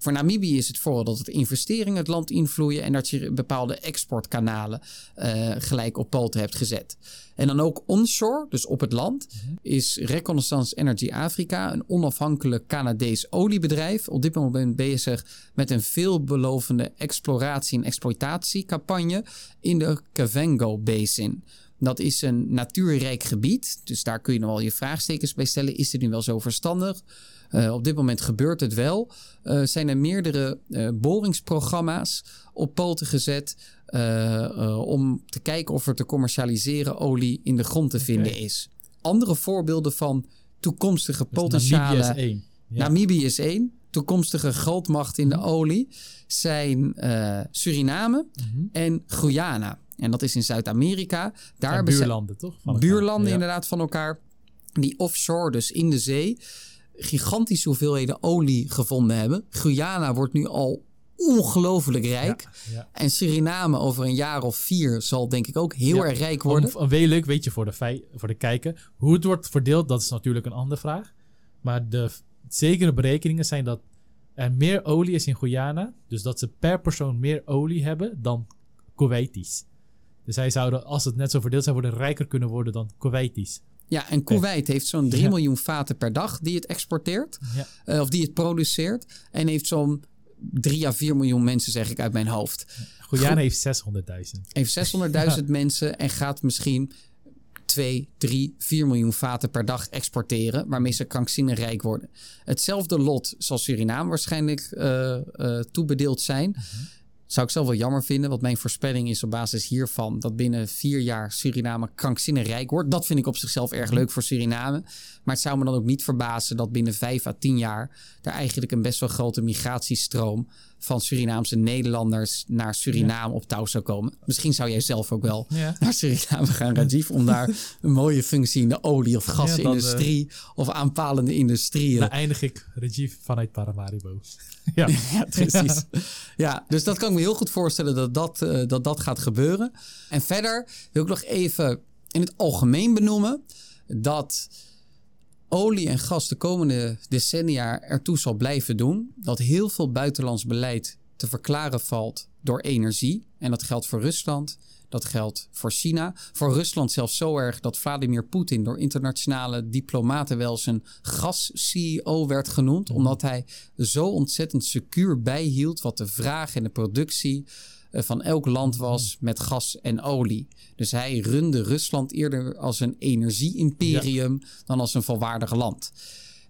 Voor Namibië is het vooral dat het investeringen het land invloeien en dat je bepaalde exportkanalen uh, gelijk op poten hebt gezet. En dan ook onshore, dus op het land, mhm. is Reconnaissance Energy Afrika, een onafhankelijk Canadees oliebedrijf, op dit moment bezig met een veelbelovende exploratie- en exploitatiecampagne in de Kavango Basin. Dat is een natuurrijk gebied, dus daar kun je nog wel je vraagtekens bij stellen. Is dit nu wel zo verstandig? Uh, op dit moment gebeurt het wel. Uh, zijn er meerdere uh, boringsprogramma's op poten gezet. om te kijken of er te commercialiseren olie in de grond te vinden is. Andere voorbeelden van toekomstige dus potentiële. Namibië is één. Ja. Namibië is één. Toekomstige grootmacht in de mhm. olie zijn Suriname mhm. en Guyana. En dat is in Zuid-Amerika. Daar buurlanden, toch? Van buurlanden inderdaad van elkaar. Die offshore, dus in de zee, gigantische hoeveelheden olie gevonden hebben. Guyana wordt nu al ongelooflijk rijk. En Suriname over een jaar of vier zal denk ik ook heel erg rijk worden. Om, leuk, weet je, voor de, voor de kijker. Hoe het wordt verdeeld, dat is natuurlijk een andere vraag. Maar de zekere berekeningen zijn dat er meer olie is in Guyana. Dus dat ze per persoon meer olie hebben dan Kuwaitis. Dus zij zouden, als het net zo verdeeld zou worden, rijker kunnen worden dan Kuwaitis. Ja, en Kuwait heeft zo'n 3 miljoen vaten per dag die het exporteert. Ja. Uh, of die het produceert. En heeft zo'n 3 à 4 miljoen mensen, zeg ik uit mijn hoofd. Guyana heeft 600.000. Heeft 600.000 mensen en gaat misschien 2, 3, 4 miljoen vaten per dag exporteren. Waarmee ze krankzinnig rijk worden. Hetzelfde lot zal Suriname waarschijnlijk uh, uh, toebedeeld zijn. Uh mhm. -huh. Zou ik zelf wel jammer vinden, want mijn voorspelling is op basis hiervan dat binnen vier jaar Suriname krankzinnig rijk wordt. Dat vind ik op zichzelf erg leuk voor Suriname. Maar het zou me dan ook niet verbazen dat binnen vijf à tien jaar er eigenlijk een best wel grote migratiestroom van Surinaamse Nederlanders naar Suriname op touw zou komen. Misschien zou jij zelf ook wel naar Suriname gaan, Rajiv, om daar een mooie functie in de olie- of gasindustrie uh, of aanpalende industrieën. Dan eindig ik Rajiv vanuit Paramaribo. ja. ja, precies. Ja, dus dat kan ik me heel goed voorstellen dat dat, uh, dat dat gaat gebeuren. En verder wil ik nog even in het algemeen benoemen dat olie en gas de komende decennia ertoe zal blijven doen dat heel veel buitenlands beleid te verklaren valt door energie. En dat geldt voor Rusland, dat geldt voor China. Voor Rusland zelfs zo erg dat Vladimir Poetin door internationale diplomaten wel zijn gas-CEO werd genoemd. Mhm. Omdat hij zo ontzettend secuur bijhield wat de vraag en de productie van elk land was met gas en olie. Dus hij runde Rusland eerder als een energie-imperium dan als een volwaardig land.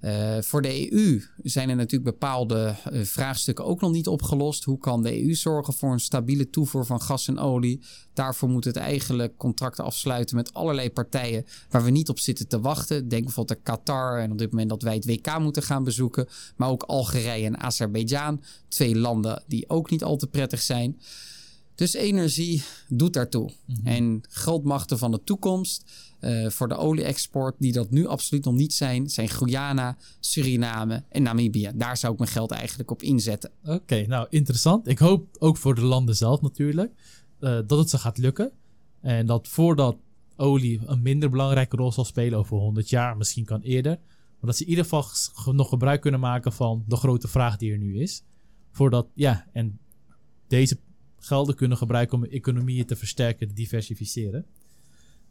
Uh, voor de EU zijn er natuurlijk bepaalde uh, vraagstukken ook nog niet opgelost. Hoe kan de EU zorgen voor een stabiele toevoer van gas en olie? Daarvoor moet het eigenlijk contracten afsluiten met allerlei partijen waar we niet op zitten te wachten. Denk bijvoorbeeld aan Qatar en op dit moment dat wij het WK moeten gaan bezoeken. Maar ook Algerije en Azerbeidzjan. Twee landen die ook niet al te prettig zijn. Dus energie doet daartoe. Mhm. En grootmachten van de toekomst uh, voor de olie-export, die dat nu absoluut nog niet zijn, zijn Guyana, Suriname en Namibië. Daar zou ik mijn geld eigenlijk op inzetten. Oké, nou interessant. Ik hoop ook voor de landen zelf natuurlijk uh, dat het ze gaat lukken. En dat voordat olie een minder belangrijke rol zal spelen over 100 jaar, misschien kan eerder. Maar dat ze in ieder geval nog gebruik kunnen maken van de grote vraag die er nu is. Voordat, ja, en deze gelden kunnen gebruiken om economieën te versterken, te diversificeren.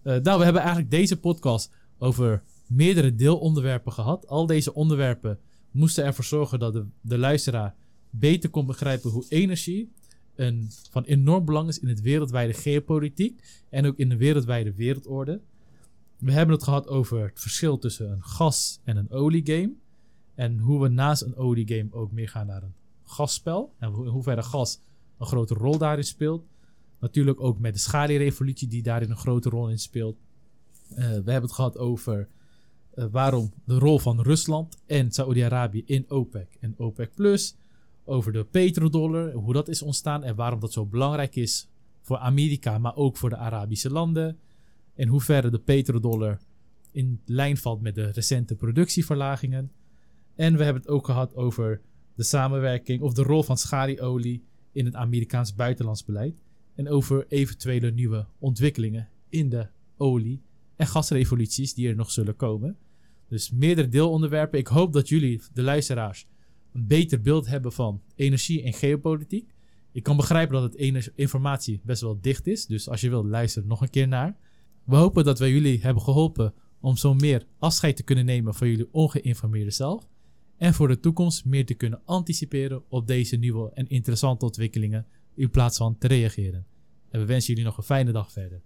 Uh, nou, we hebben eigenlijk deze podcast over meerdere deelonderwerpen gehad. Al deze onderwerpen moesten ervoor zorgen dat de, de luisteraar beter kon begrijpen hoe energie een, van enorm belang is in het wereldwijde geopolitiek en ook in de wereldwijde wereldorde. We hebben het gehad over het verschil tussen een gas- en een oliegame. En hoe we naast een oliegame ook meer gaan naar een gasspel. En in hoeverre gas een grote rol daarin speelt. Natuurlijk ook met de schalierevolutie die daarin een grote rol in speelt. Uh, we hebben het gehad over uh, waarom de rol van Rusland en Saoedi-Arabië in OPEC en OPEC Plus. Over de petrodollar, hoe dat is ontstaan en waarom dat zo belangrijk is voor Amerika, maar ook voor de Arabische landen. En hoe ver de petrodollar in lijn valt met de recente productieverlagingen. En we hebben het ook gehad over de samenwerking of de rol van schalieolie in het Amerikaans buitenlands beleid en over eventuele nieuwe ontwikkelingen in de olie- en gasrevoluties die er nog zullen komen. Dus meerdere deelonderwerpen. Ik hoop dat jullie, de luisteraars, een beter beeld hebben van energie en geopolitiek. Ik kan begrijpen dat het informatie best wel dicht is. Dus als je wilt, luister nog een keer naar. We hopen dat wij jullie hebben geholpen om zo meer afscheid te kunnen nemen van jullie ongeïnformeerde zelf. En voor de toekomst meer te kunnen anticiperen op deze nieuwe en interessante ontwikkelingen in plaats van te reageren. En we wensen jullie nog een fijne dag verder.